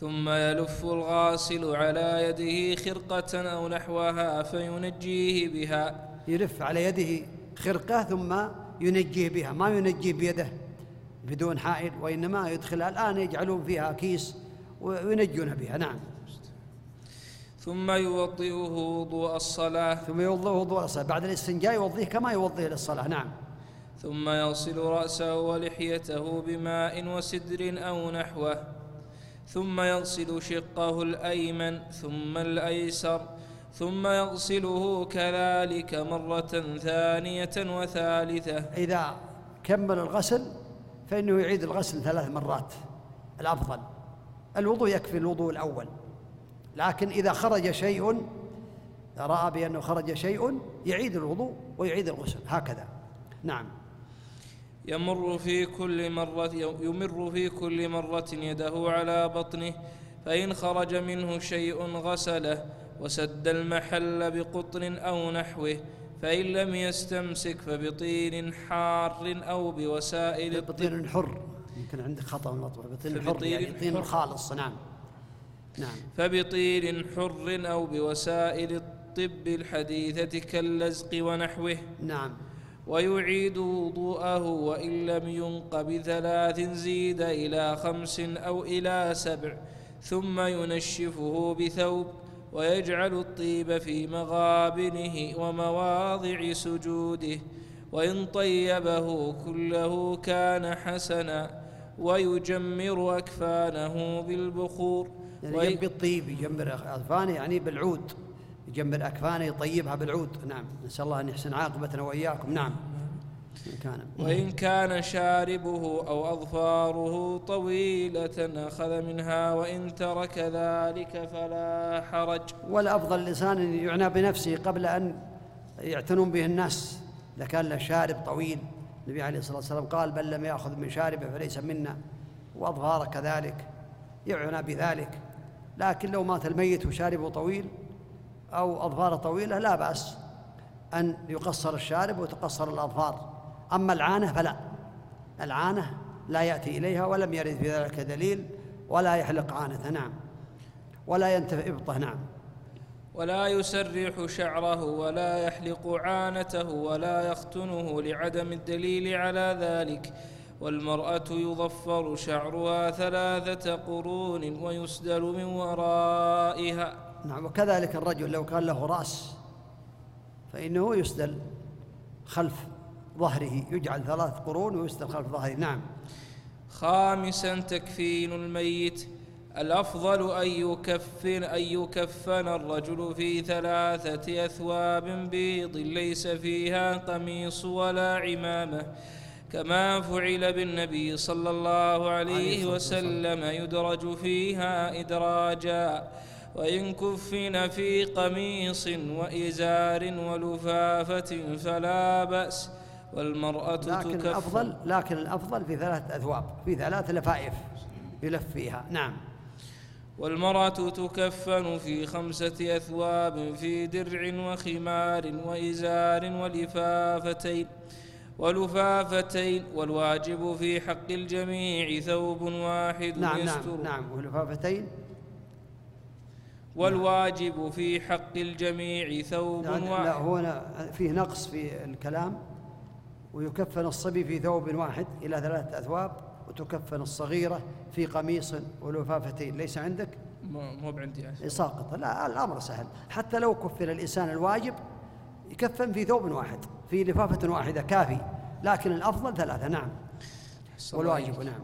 ثم يلف الغاسل على يده خرقة أو نحوها فينجيه بها. يلف على يده خرقة ثم ينجيه بها. ما ينجيه بيده؟ بدون حائل وإنما يدخلها الآن يجعلون فيها كيس وينجون بها. نعم. ثم يوضئه وضوء الصلاة. ثم يوضئه وضوء الصلاة. بعد الاستنجاء يوضيه كما يوضيه للصلاة. نعم. ثم يغسل رأسه ولحيته بماء وسدر أو نحوه. ثم يغسل شقه الأيمن ثم الأيسر ثم يغسله كذلك مرة ثانية وثالثة. إذا كمل الغسل فإنه يعيد الغسل ثلاث مرات. الأفضل. الوضوء يكفي الوضوء الأول. لكن إذا خرج شيء رأى بأنه خرج شيء يعيد الوضوء ويعيد الغسل. هكذا. نعم. يمر في كل مرة يمر في كل مرة يده على بطنه فإن خرج منه شيء غسله وسد المحل بقطن أو نحوه فإن لم يستمسك فبطين حار أو بوسائل بطين حر. يمكن عندك خطأ مطبوع. بطين حر يعني طين خالص. نعم. نعم. فبطين حر أو بوسائل الطب الحديثة كاللزق ونحوه. نعم. ويعيد وضوءه وإن لم ينق بثلاث زيد إلى خمس أو إلى سبع ثم ينشفه بثوب ويجعل الطيب في مغابنه ومواضع سجوده. وإن طيبه كله كان حسنا ويجمر أكفانه بالبخور. يعني بالطيب يجمر أكفانه يعني بالعود يجمر أكفانه يطيبها بالعود. نعم. نسأل الله أن يحسن عاقبتنا وإياكم. نعم. كان. وإن كان شاربه أو أظفاره طويلة أخذ منها وإن ترك ذلك فلا حرج. والأفضل الإنسان أن يعنى بنفسه قبل أن يعتنون به الناس. إذا كان له شارب طويل النبي عليه الصلاة والسلام قال بل لم يأخذ من شاربه فليس منا. وأظفاره كذلك يعنى بذلك. لكن لو مات الميت وشاربه طويل أو أظفاره طويلة لا بأس أن يقصر الشارب وتقصر الأظفار. أما العانة فلا. العانة لا يأتي إليها ولم يرد في ذلك دليل ولا يحلق عانة. نعم. ولا ينتفع إبطة. نعم. ولا يسرح شعره ولا يحلق عانته ولا يختنه لعدم الدليل على ذلك. والمرأة يظفر شعرها ثلاثة قرون ويسدل من ورائها. نعم وكذلك الرجل لو كان له رأس فإنه يسدل خلف ظهره يجعل ثلاث قرون ويسدل خلف ظهره. نعم. خامسا تكفين الميت. الأفضل أن يكفن أن يكفن الرجل في ثلاثة أثواب بيض ليس فيها قميص ولا عمامة. كما فعل بالنبي صلى الله عليه وسلم يدرج فيها إدراجا وإن كفن في قميص وإزار ولفافة فلا بأس والمرأة لكن تكفن. الأفضل لكن الأفضل في ثلاث أثواب في ثلاث لفائف يلف فيها. نعم. والمرأة تكفن في خمسة أثواب في درع وخمار وإزار ولفافتين. ولفافتين والواجب في حق الجميع ثوب واحد نعم يستر. نعم نعم ولفافتين والواجب في حق الجميع ثوب واحد. لا هنا فيه نقص في الكلام. ويكفن الصبي في ثوب واحد إلى ثلاثة أثواب وتكفن الصغيرة في قميص ولفافتين ليس عندك؟ مو بعندي يعني. ساقط لا الأمر سهل. حتى لو كفن الإنسان الواجب يكفن في ثوب واحد في لفافة واحدة كافي. لكن الأفضل ثلاثة نعم. والواجب نعم.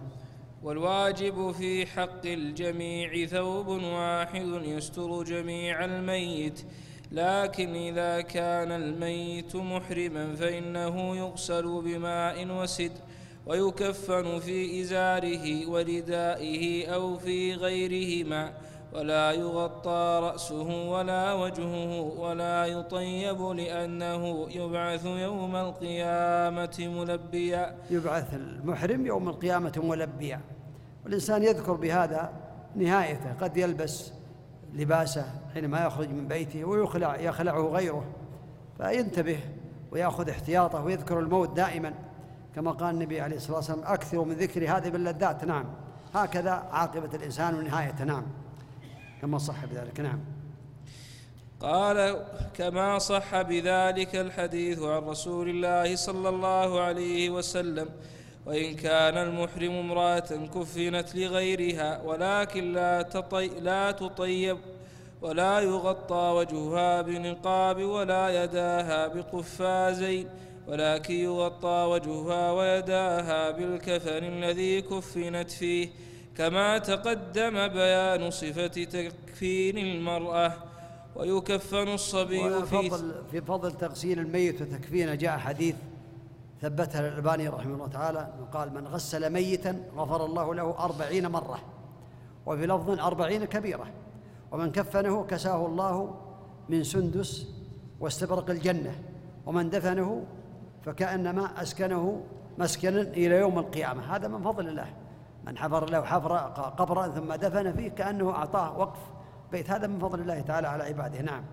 والواجب في حق الجميع ثوب واحد يستر جميع الميت. لكن إذا كان الميت محرما فإنه يغسل بماء وسدر ويكفن في إزاره وردائه أو في غيرهما. ولا يغطى رأسه ولا وجهه ولا يطيب لأنه يبعث يوم القيامة ملبيا. يبعث المحرم يوم القيامة ملبيا. والإنسان يذكر بهذا نهايته. قد يلبس لباسه حينما يخرج من بيته ويخلع يخلعه غيره فينتبه ويأخذ احتياطه ويذكر الموت دائما. كما قال النبي عليه الصلاة والسلام أكثروا من ذكر هذه باللذات. نعم هكذا عاقبة الإنسان ونهايته نعم. كما صح بذلك. نعم. قال كما صح بذلك الحديث عن رسول الله صلى الله عليه وسلم وإن كان المحرم امرأة كفنت لغيرها ولكن لا, تطي لا تطيب ولا يغطى وجهها بنقاب ولا يداها بقفازين ولكن يغطى وجهها ويداها بالكفن الذي كفنت فيه كما تقدم بيان صفة تكفين المرأة ويكفن الصبي في فضل في فضل تغسيل الميت وتكفينه جاء حديث ثبتها الألباني رحمه الله تعالى قال من غسل ميتا غفر الله له أربعين مرة وفي لفظ أربعين كبيرة ومن كفنه كساه الله من سندس واستبرق الجنة ومن دفنه فكأنما أسكنه مسكنا إلى يوم القيامة هذا من فضل الله. من حفر له حفر قبرا ثم دفن فيه كأنه أعطاه وقف. بيت هذا من فضل الله تعالى على عباده. نعم.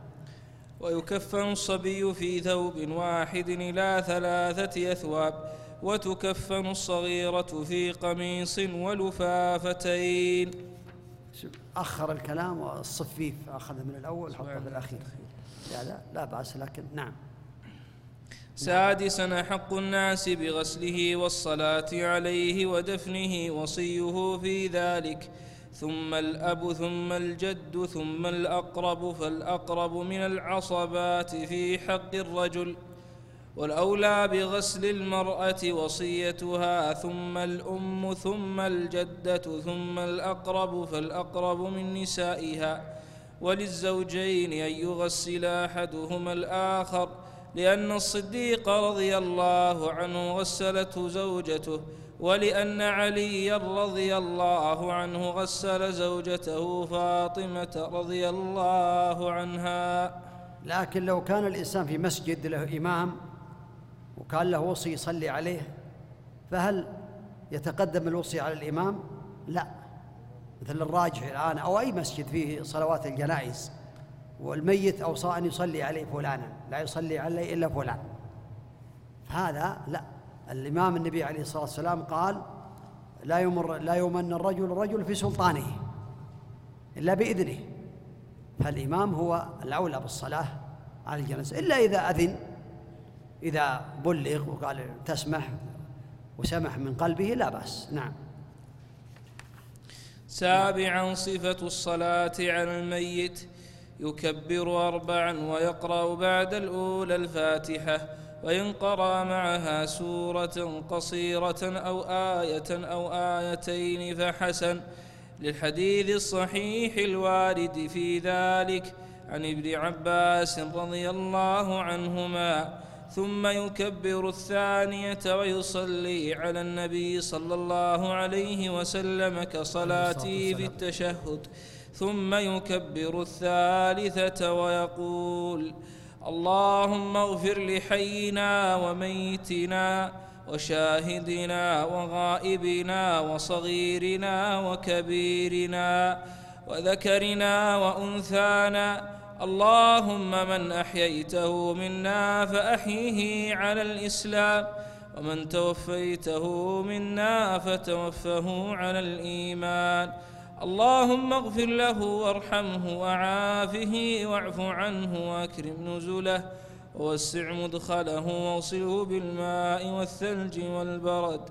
ويكفن الصبي في ثوب واحد إلى ثلاثة أثواب وتكفن الصغيرة في قميص ولفافتين. أخر الكلام والصفيف أخذ من الأول حطه في الأخير لا لا لا بأس لكن نعم. سادسا حق الناس بغسله والصلاة عليه ودفنه وصيه في ذلك. ثم الأب ثم الجد ثم الأقرب فالأقرب من العصبات في حق الرجل. والأولى بغسل المرأة وصيتها ثم الأم ثم الجدة ثم الأقرب فالأقرب من نسائها. وللزوجين أن يغسل أحدهما الآخر لأن الصديق رضي الله عنه غسلته زوجته ولأن علي رضي الله عنه غسل زوجته فاطمة رضي الله عنها. لكن لو كان الإنسان في مسجد له إمام وكان له وصي يصلي عليه فهل يتقدم الوصي على الإمام؟ لا. مثل الراجح الآن أو أي مسجد فيه صلوات الجنائز. والميت أوصى أن يصلي عليه فلانا لا يصلي عليه إلا فلان. هذا لا. الإمام النبي عليه الصلاة والسلام قال لا يمر لا يمن الرجل الرجل في سلطانه إلا بإذنه. فالإمام هو الأولى بالصلاة على الجنازة إلا إذا أذن إذا بلغ وقال تسمح وسمح من قلبه لا بأس. نعم. سابعا صفة الصلاة على الميت. يكبر أربعا ويقرأ بعد الأولى الفاتحة وإن قرأ معها سورة قصيرة أو آية أو آيتين فحسن. للحديث الصحيح الوارد في ذلك عن ابن عباس رضي الله عنهما ثم يكبر الثانية ويصلي على النبي صلى الله عليه وسلم كصلاتي في التشهد. ثم يكبر الثالثة ويقول اللهم اغفر لحينا وميتنا وشاهدنا وغائبنا وصغيرنا وكبيرنا وذكرنا وأنثانا اللهم من أحييته منا فأحيه على الإسلام ومن توفيته منا فتوفه على الإيمان اللهم اغفر له وارحمه وعافه واعف عنه واكرم نزله ووسع مدخله واغسله بالماء والثلج والبرد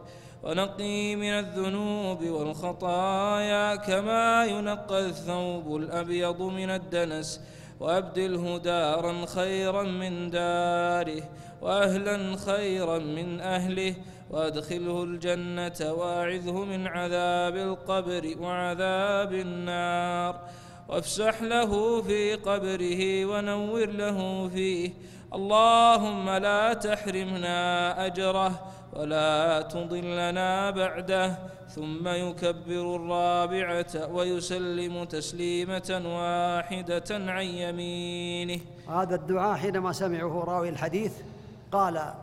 ونقي من الذنوب والخطايا كما ينقى الثوب الأبيض من الدنس وأبدله دارا خيرا من داره وأهلا خيرا من أهله وادخله الجنة واعذه من عذاب القبر وعذاب النار. وافسح له في قبره ونور له فيه. اللهم لا تحرمنا أجره ولا تضلنا بعده. ثم يكبر الرابعة ويسلم تسليمة واحدة عن يمينه. هذا الدعاء حينما سمعه راوي الحديث قال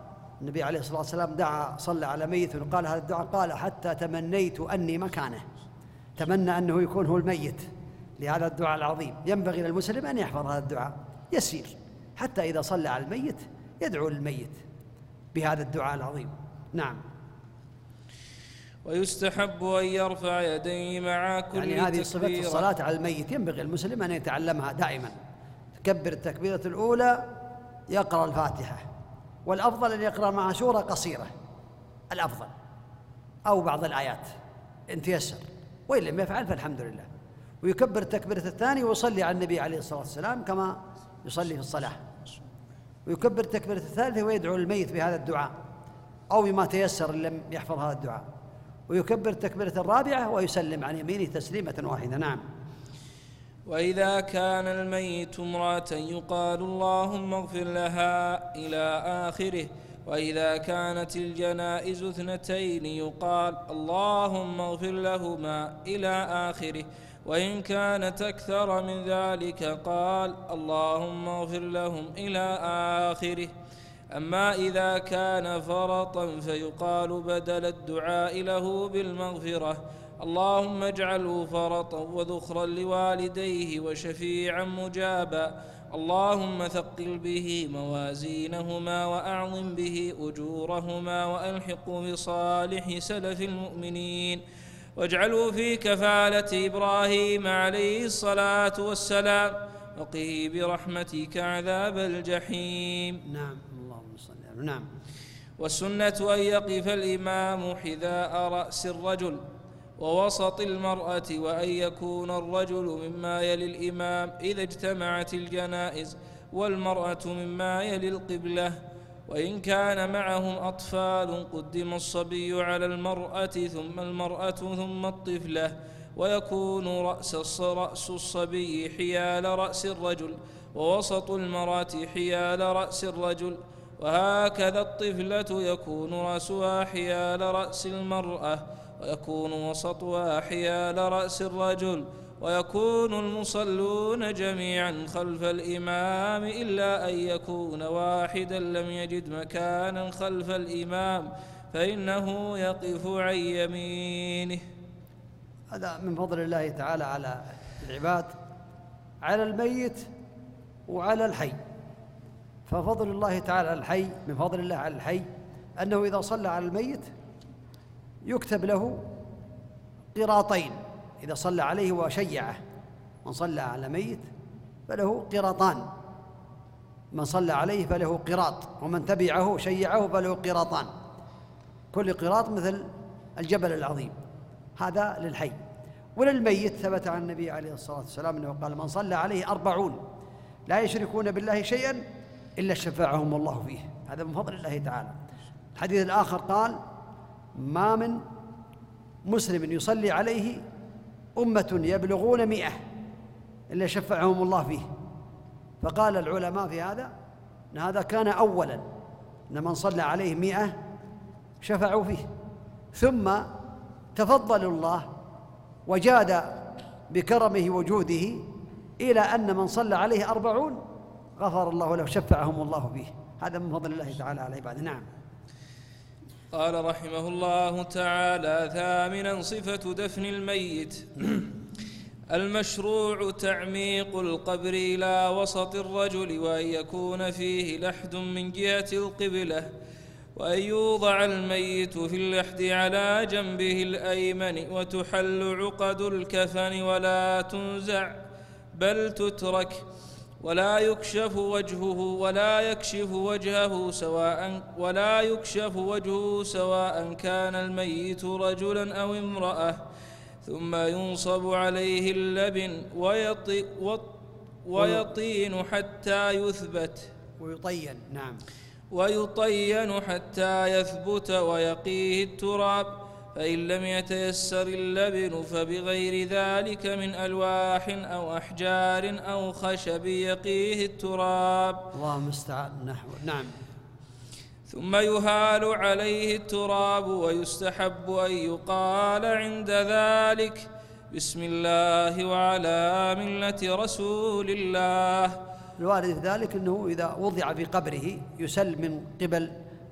النبي عليه الصلاة والسلام دعا صلى على ميت وقال هذا الدعاء قال حتى تمنيت أني مكانه. تمنى أنه يكون هو الميت لهذا الدعاء العظيم. ينبغي للمسلم أن يحفظ هذا الدعاء. يسير. حتى إذا صلى على الميت يدعو للميت بهذا الدعاء العظيم. نعم. ويستحب أن يرفع يديه مع كل يعني هذه صفة الصلاة على الميت. ينبغي المسلم أن يتعلمها دائما. كبر التكبيرة الأولى يقرأ الفاتحة. والأفضل أن يقرأ معها سورة قصيرة. الأفضل. أو بعض الآيات. إن تيسر. وإن لم يفعل فالحمد لله. ويكبر التكبيرة الثانية ويصلي على النبي عليه الصلاة والسلام كما يصلي في الصلاة. ويكبر التكبيرة الثالثة ويدعو للميت بهذا الدعاء. أو بما تيسر إن لم يحفظ هذا الدعاء. ويكبر التكبيرة الرابعة ويسلم عن يمينه تسليمة واحدة. نعم. وإذا كان الميت امرأة يقال اللهم اغفر لها إلى آخره وإذا كانت الجنائز اثنتين يقال اللهم اغفر لهما إلى آخره. وإن كانت أكثر من ذلك قال اللهم اغفر لهم إلى آخره. أما إذا كان فرطا فيقال بدل الدعاء له بالمغفرة. اللهم اجعله فرطا وذخرا لوالديه وشفيعا مجابا. اللهم ثقل به موازينهما وأعظم به أجورهما وألحقه بصالح سلف المؤمنين. واجعله في كفالة إبراهيم عليه الصلاة والسلام. وقه برحمتك عذاب الجحيم. نعم اللهم صل على نعم. والسنة أن يقف الإمام حذاء رأس الرجل. ووسط المرأة وأن يكون الرجل مما يلي الإمام إذا اجتمعت الجنائز والمرأة مما يلي القبلة. وإن كان معهم أطفال قدم الصبي على المرأة ثم المرأة ثم الطفلة. ويكون رأس رأس الصبي حيال رأس الرجل. ووسط المرأة حيال رأس الرجل. وهكذا الطفلة يكون رأسها حيال رأس المرأة. ويكون وسطها حيال رأس الرجل ويكون المصلون جميعا خلف الإمام إلا أن يكون واحدا لم يجد مكانا خلف الإمام فإنه يقف عن يمينه. هذا من فضل الله تعالى على العباد على الميت وعلى الحي. ففضل الله تعالى على الحي من فضل الله على الحي أنه إذا صلى على الميت يكتب له قراطين. إذا صلى عليه وشيعه من صلى على ميت فله قراطان. من صلى عليه فله قراط ومن تبعه شيعه فله قراطان. كل قراط مثل الجبل العظيم. هذا للحي. وللميت ثبت عن النبي عليه الصلاة والسلام أنه قال من صلى عليه أربعون لا يشركون بالله شيئا إلا شفعهم الله فيه. هذا من فضل الله تعالى. الحديث الآخر قال ما من مسلم يصلي عليه أمة يبلغون مئة إلا شفعهم الله فيه. فقال العلماء في هذا أن هذا كان أولا أن من صلى عليه مئة شفعوا فيه. ثم تفضل الله وجاد بكرمه وجوده إلى أن من صلى عليه أربعون غفر الله له شفعهم الله فيه. هذا من فضل الله تعالى على عباده. نعم. قال رحمه الله تعالى ثامنا صفة دفن الميت. المشروع تعميق القبر إلى وسط الرجل وأن يكون فيه لحد من جهة القبلة وأن يوضع الميت في اللحد على جنبه الأيمن وتحل عقد الكفن ولا تنزع بل تترك. ولا يكشف وجهه ولا يكشف وجهه سواء ولا يكشف وجهه سواء كان الميت رجلا أو امرأة ثم ينصب عليه اللبن ويطي ويطين حتى يثبت. ويطين نعم. ويطين حتى يثبت ويقيه التراب. فإن لم يتيسر اللبن فبغير ذلك من ألواح أو أحجار أو خشب يقيه التراب. الله المستعان نحو نعم. ثم يهال عليه التراب ويستحب أن يقال عند ذلك بسم الله وعلى ملة رسول الله. الوارد في ذلك أنه إذا وضع في قبره يسل من قبل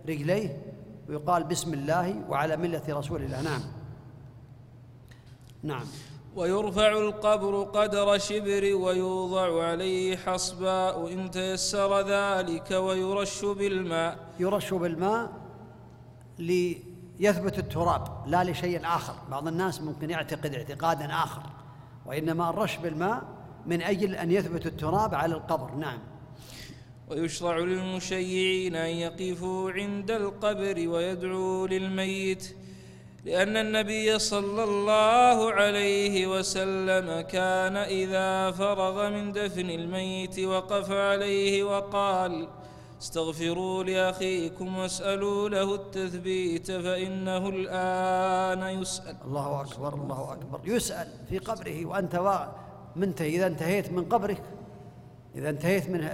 رجليه ويقال بسم الله وعلى ملة رسول الله. نعم. نعم. ويرفع القبر قدر شبر ويوضع عليه حصباء إن تيسر ذلك ويرش بالماء. يرش بالماء ليثبت التراب لا لشيء آخر. بعض الناس ممكن يعتقد اعتقادا آخر وإنما الرش بالماء من أجل أن يثبت التراب على القبر. نعم. ويشرع للمشيعين أن يقفوا عند القبر ويدعوا للميت لأن النبي صلى الله عليه وسلم كان إذا فرغ من دفن الميت وقف عليه وقال استغفروا لأخيكم واسألوا له التثبيت فإنه الآن يسأل. الله أكبر الله أكبر. يسأل في قبره وأنت منتهي إذا انتهيت من قبرك إذا انتهيت من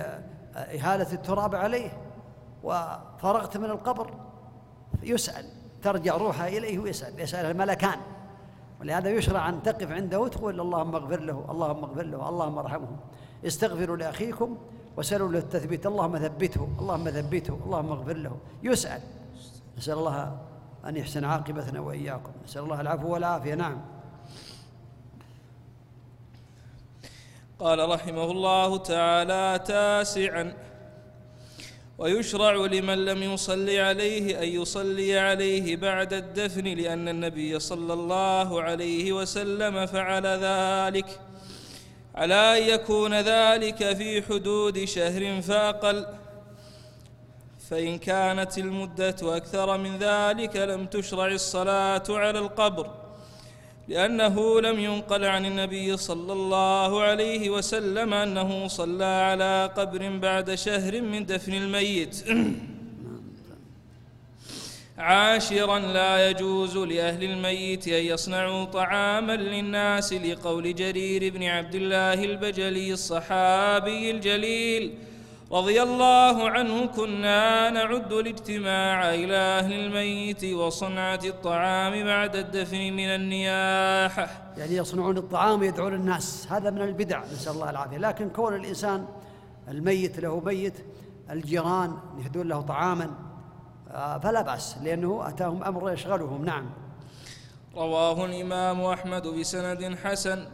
إهالة التراب عليه وفرغت من القبر. يسأل ترجع روحها إليه ويسأل يسأل الملكان ولهذا يشرع أن تقف عنده وتقول اللهم اغفر له اللهم اغفر له اللهم ارحمه. استغفروا لأخيكم وسألوا له التثبيت اللهم ثبته اللهم ثبته اللهم اغفر له. يسأل. نسأل الله أن يحسن عاقبتنا وإياكم. نسأل الله العفو والعافية. نعم. قال رحمه الله تعالى تاسعا ويشرع لمن لم يصل عليه أن يصلي عليه بعد الدفن لأن النبي صلى الله عليه وسلم فعل ذلك على أن يكون ذلك في حدود شهر فأقل فإن كانت المدة أكثر من ذلك لم تشرع الصلاة على القبر. لأنه لم ينقل عن النبي صلى الله عليه وسلم أنه صلى على قبر بعد شهر من دفن الميت. عاشرا لا يجوز لأهل الميت أن يصنعوا طعاما للناس لقول جرير بن عبد الله البجلي الصحابي الجليل. رضي الله عنه كنا نعد الاجتماع إلى أهل الميت وصنعة الطعام بعد الدفن من النياحة يعني يصنعون الطعام يدعون الناس. هذا من البدع نسأل الله العافية. لكن كون الإنسان الميت له ميت الجيران يهدون له طعاما آه، فلا بأس لأنه أتاهم أمر يشغلهم. نعم. رواه الإمام أحمد بسند حسن.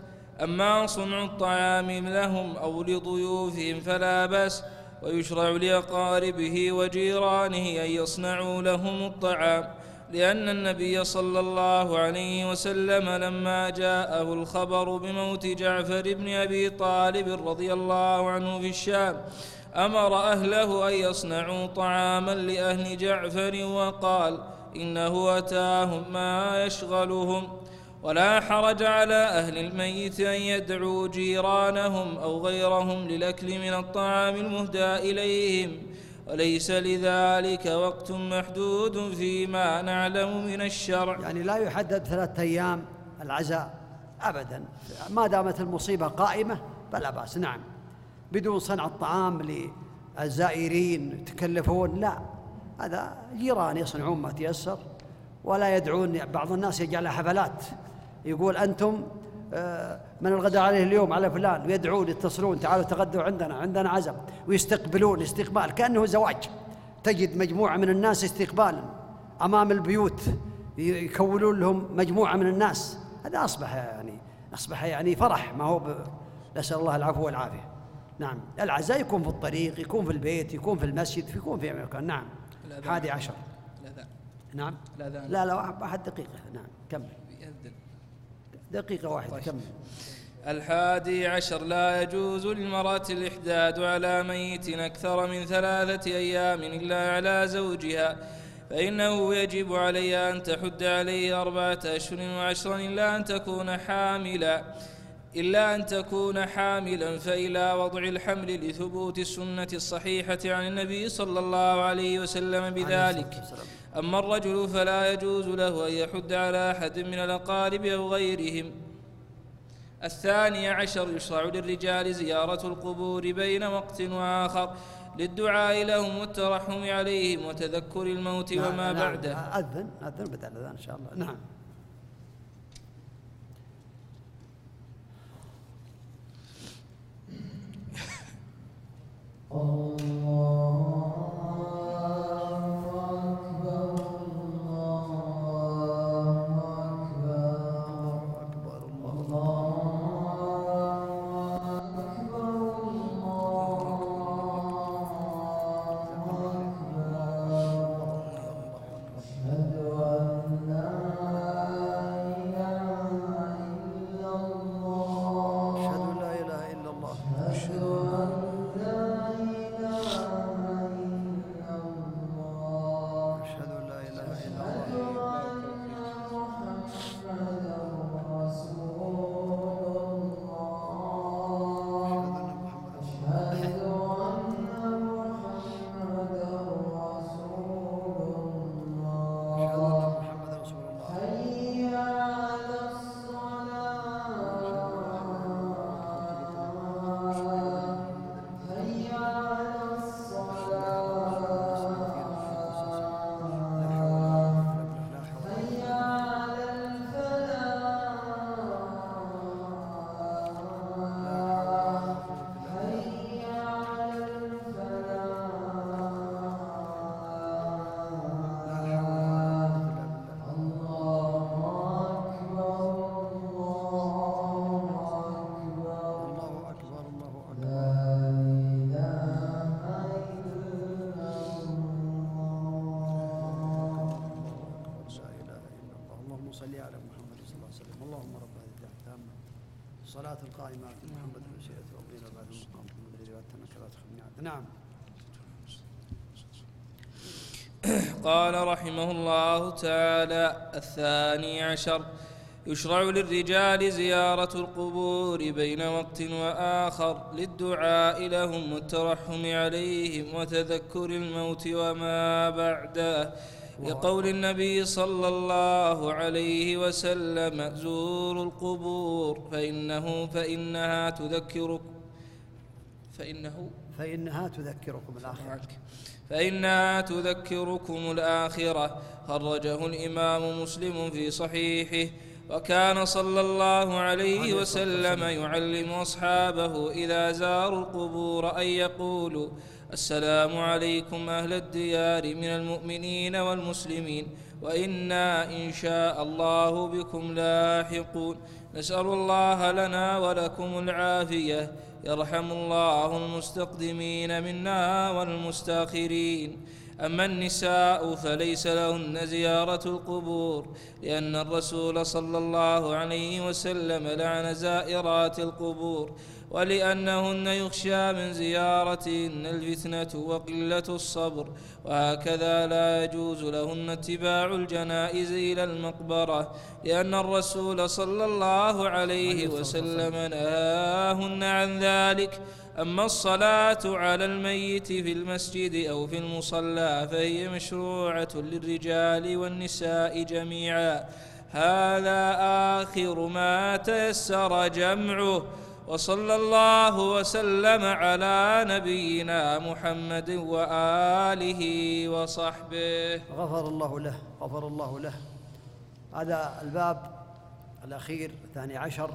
أما صنع الطعام لهم أو لضيوفهم فلا بأس ويشرع لأقاربه وجيرانه أن يصنعوا لهم الطعام لأن النبي صلى الله عليه وسلم لما جاءه الخبر بموت جعفر بن أبي طالب رضي الله عنه في الشام أمر أهله أن يصنعوا طعاما لأهل جعفر وقال إنه أتاهم ما يشغلهم. ولا حرج على أهل الميت أن يدعوا جيرانهم أو غيرهم للأكل من الطعام المهدى إليهم. وليس لذلك وقت محدود فيما نعلم من الشرع. يعني لا يحدد ثلاثة أيام العزاء أبدا. ما دامت المصيبة قائمة فلا بأس. نعم. بدون صنع الطعام للزائرين يتكلفون. لا. هذا جيران يصنعون ما تيسر ولا يدعون. بعض الناس يجعل حفلات يقول أنتم آه، من الغداء عليه اليوم على فلان ويدعون يتصلون تعالوا تغدوا عندنا عندنا عزم ويستقبلون استقبال كأنه زواج. تجد مجموعة من الناس استقبالا أمام البيوت يكونون لهم مجموعة من الناس. هذا أصبح يعني أصبح يعني فرح ما هو ب... نسأل الله العفو والعافية. نعم. العزاء يكون في الطريق يكون في البيت يكون في المسجد يكون في مكان نعم. حادي عشر. نعم. لا لا لا واحد دقيقة. نعم. كمل. دقيقة واحدة طيب. كمل الحادي عشر لا يجوز للمرأة الإحداد على ميت أكثر من ثلاثة أيام إلا على زوجها فإنه يجب عليها أن تحد عليه أربعة أشهر وعشرا إلا أن تكون حاملا إلا أن تكون حاملا فإلى وضع الحمل لثبوت السنة الصحيحة عن النبي صلى الله عليه وسلم بذلك. أما الرجل فلا يجوز له أن يحد على أحد من الأقارب أو غيرهم. الثاني عشر يشرع للرجال زيارة القبور بين وقت وآخر للدعاء لهم والترحم عليهم وتذكر الموت نعم وما نعم. بعده. أذن أذن بدأ الأذان إن شاء الله. نعم. الله صلاة القائمات. محمد الوسيلة والفضيلة بعد المقام الذي وعدتنا كذا تخمني نعم. قال رحمه الله تعالى الثاني عشر يشرع للرجال زيارة القبور بين وقت وآخر للدعاء لهم والترحم عليهم وتذكر الموت وما بعده. لقول النبي صلى الله عليه وسلم زوروا القبور فإنه فإنها تذكركم فإنه فإنها تذكركم الآخرة. فإنها تذكركم الآخرة. خرجه الإمام مسلم في صحيحه وكان صلى الله عليه وسلم يعلم أصحابه إذا زاروا القبور أن يقولوا السلام عليكم أهل الديار من المؤمنين والمسلمين وإنا إن شاء الله بكم لاحقون. نسأل الله لنا ولكم العافية. يرحم الله المستقدمين منا والمستأخرين. أما النساء فليس لهن زيارة القبور لأن الرسول صلى الله عليه وسلم لعن زائرات القبور. ولأنهن يخشى من زيارتهن الفتنة وقلة الصبر وهكذا لا يجوز لهن اتباع الجنائز إلى المقبرة لأن الرسول صلى الله عليه وسلم نهاهن عن ذلك. أما الصلاة على الميت في المسجد أو في المصلى فهي مشروعة للرجال والنساء جميعا. هذا آخر ما تيسر جمعه. وصلى الله وسلم على نبينا محمد وآله وصحبه. غفر الله له غفر الله له. هذا الباب الأخير الثاني عشر.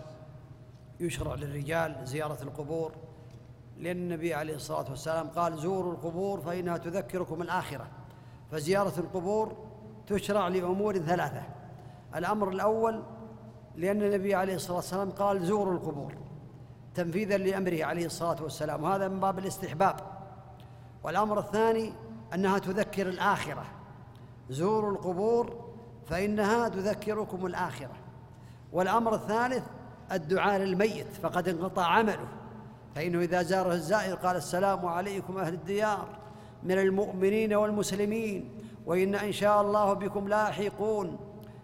يشرع للرجال زيارة القبور. لأن النبي عليه الصلاة والسلام قال زوروا القبور فإنها تذكركم الآخرة. فزيارة القبور تشرع لأمور ثلاثة. الأمر الأول لأن النبي عليه الصلاة والسلام قال زوروا القبور. تنفيذا لأمره عليه الصلاة والسلام وهذا من باب الاستحباب. والأمر الثاني أنها تذكر الآخرة. زوروا القبور فإنها تذكركم الآخرة. والأمر الثالث الدعاء للميت فقد انقطع عمله. فإنه إذا زاره الزائر قال السلام عليكم أهل الديار من المؤمنين والمسلمين وإن إن شاء الله بكم لاحقون.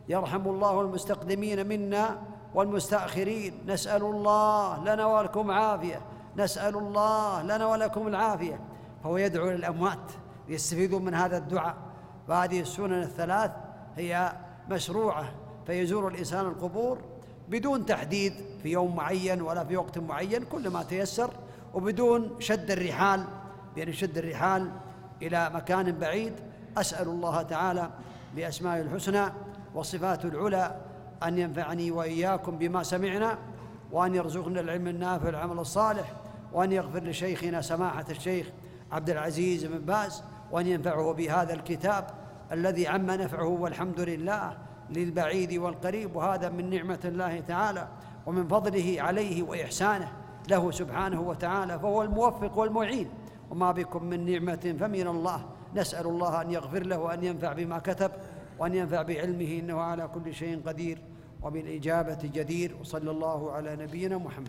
يرحم الله المستقدمين منا والمستأخرين نسأل الله لنا ولكم عافية نسأل الله لنا ولكم العافية. فهو يدعو للأموات يستفيدون من هذا الدعاء. وهذه السنن الثلاث هي مشروعة فيزور الإنسان القبور بدون تحديد في يوم معين ولا في وقت معين كل ما تيسر وبدون شد الرحال. بأن يشد الرحال إلى مكان بعيد. أسأل الله تعالى بأسماء الحسنى وصفات العلى أن ينفعني وإياكم بما سمعنا وأن يرزقنا العلم النافع والعمل الصالح وأن يغفر لشيخنا سماحة الشيخ عبد العزيز بن باز وأن ينفعه بهذا الكتاب الذي عم نفعه والحمد لله للبعيد والقريب وهذا من نعمة الله تعالى ومن فضله عليه وإحسانه له سبحانه وتعالى فهو الموفق والمعين. وما بكم من نعمة فمن الله نسأل الله أن يغفر له وأن ينفع بما كتب وأن ينفع بعلمه إنه على كل شيء قدير وبالإجابة جدير وصلى الله على نبينا محمد.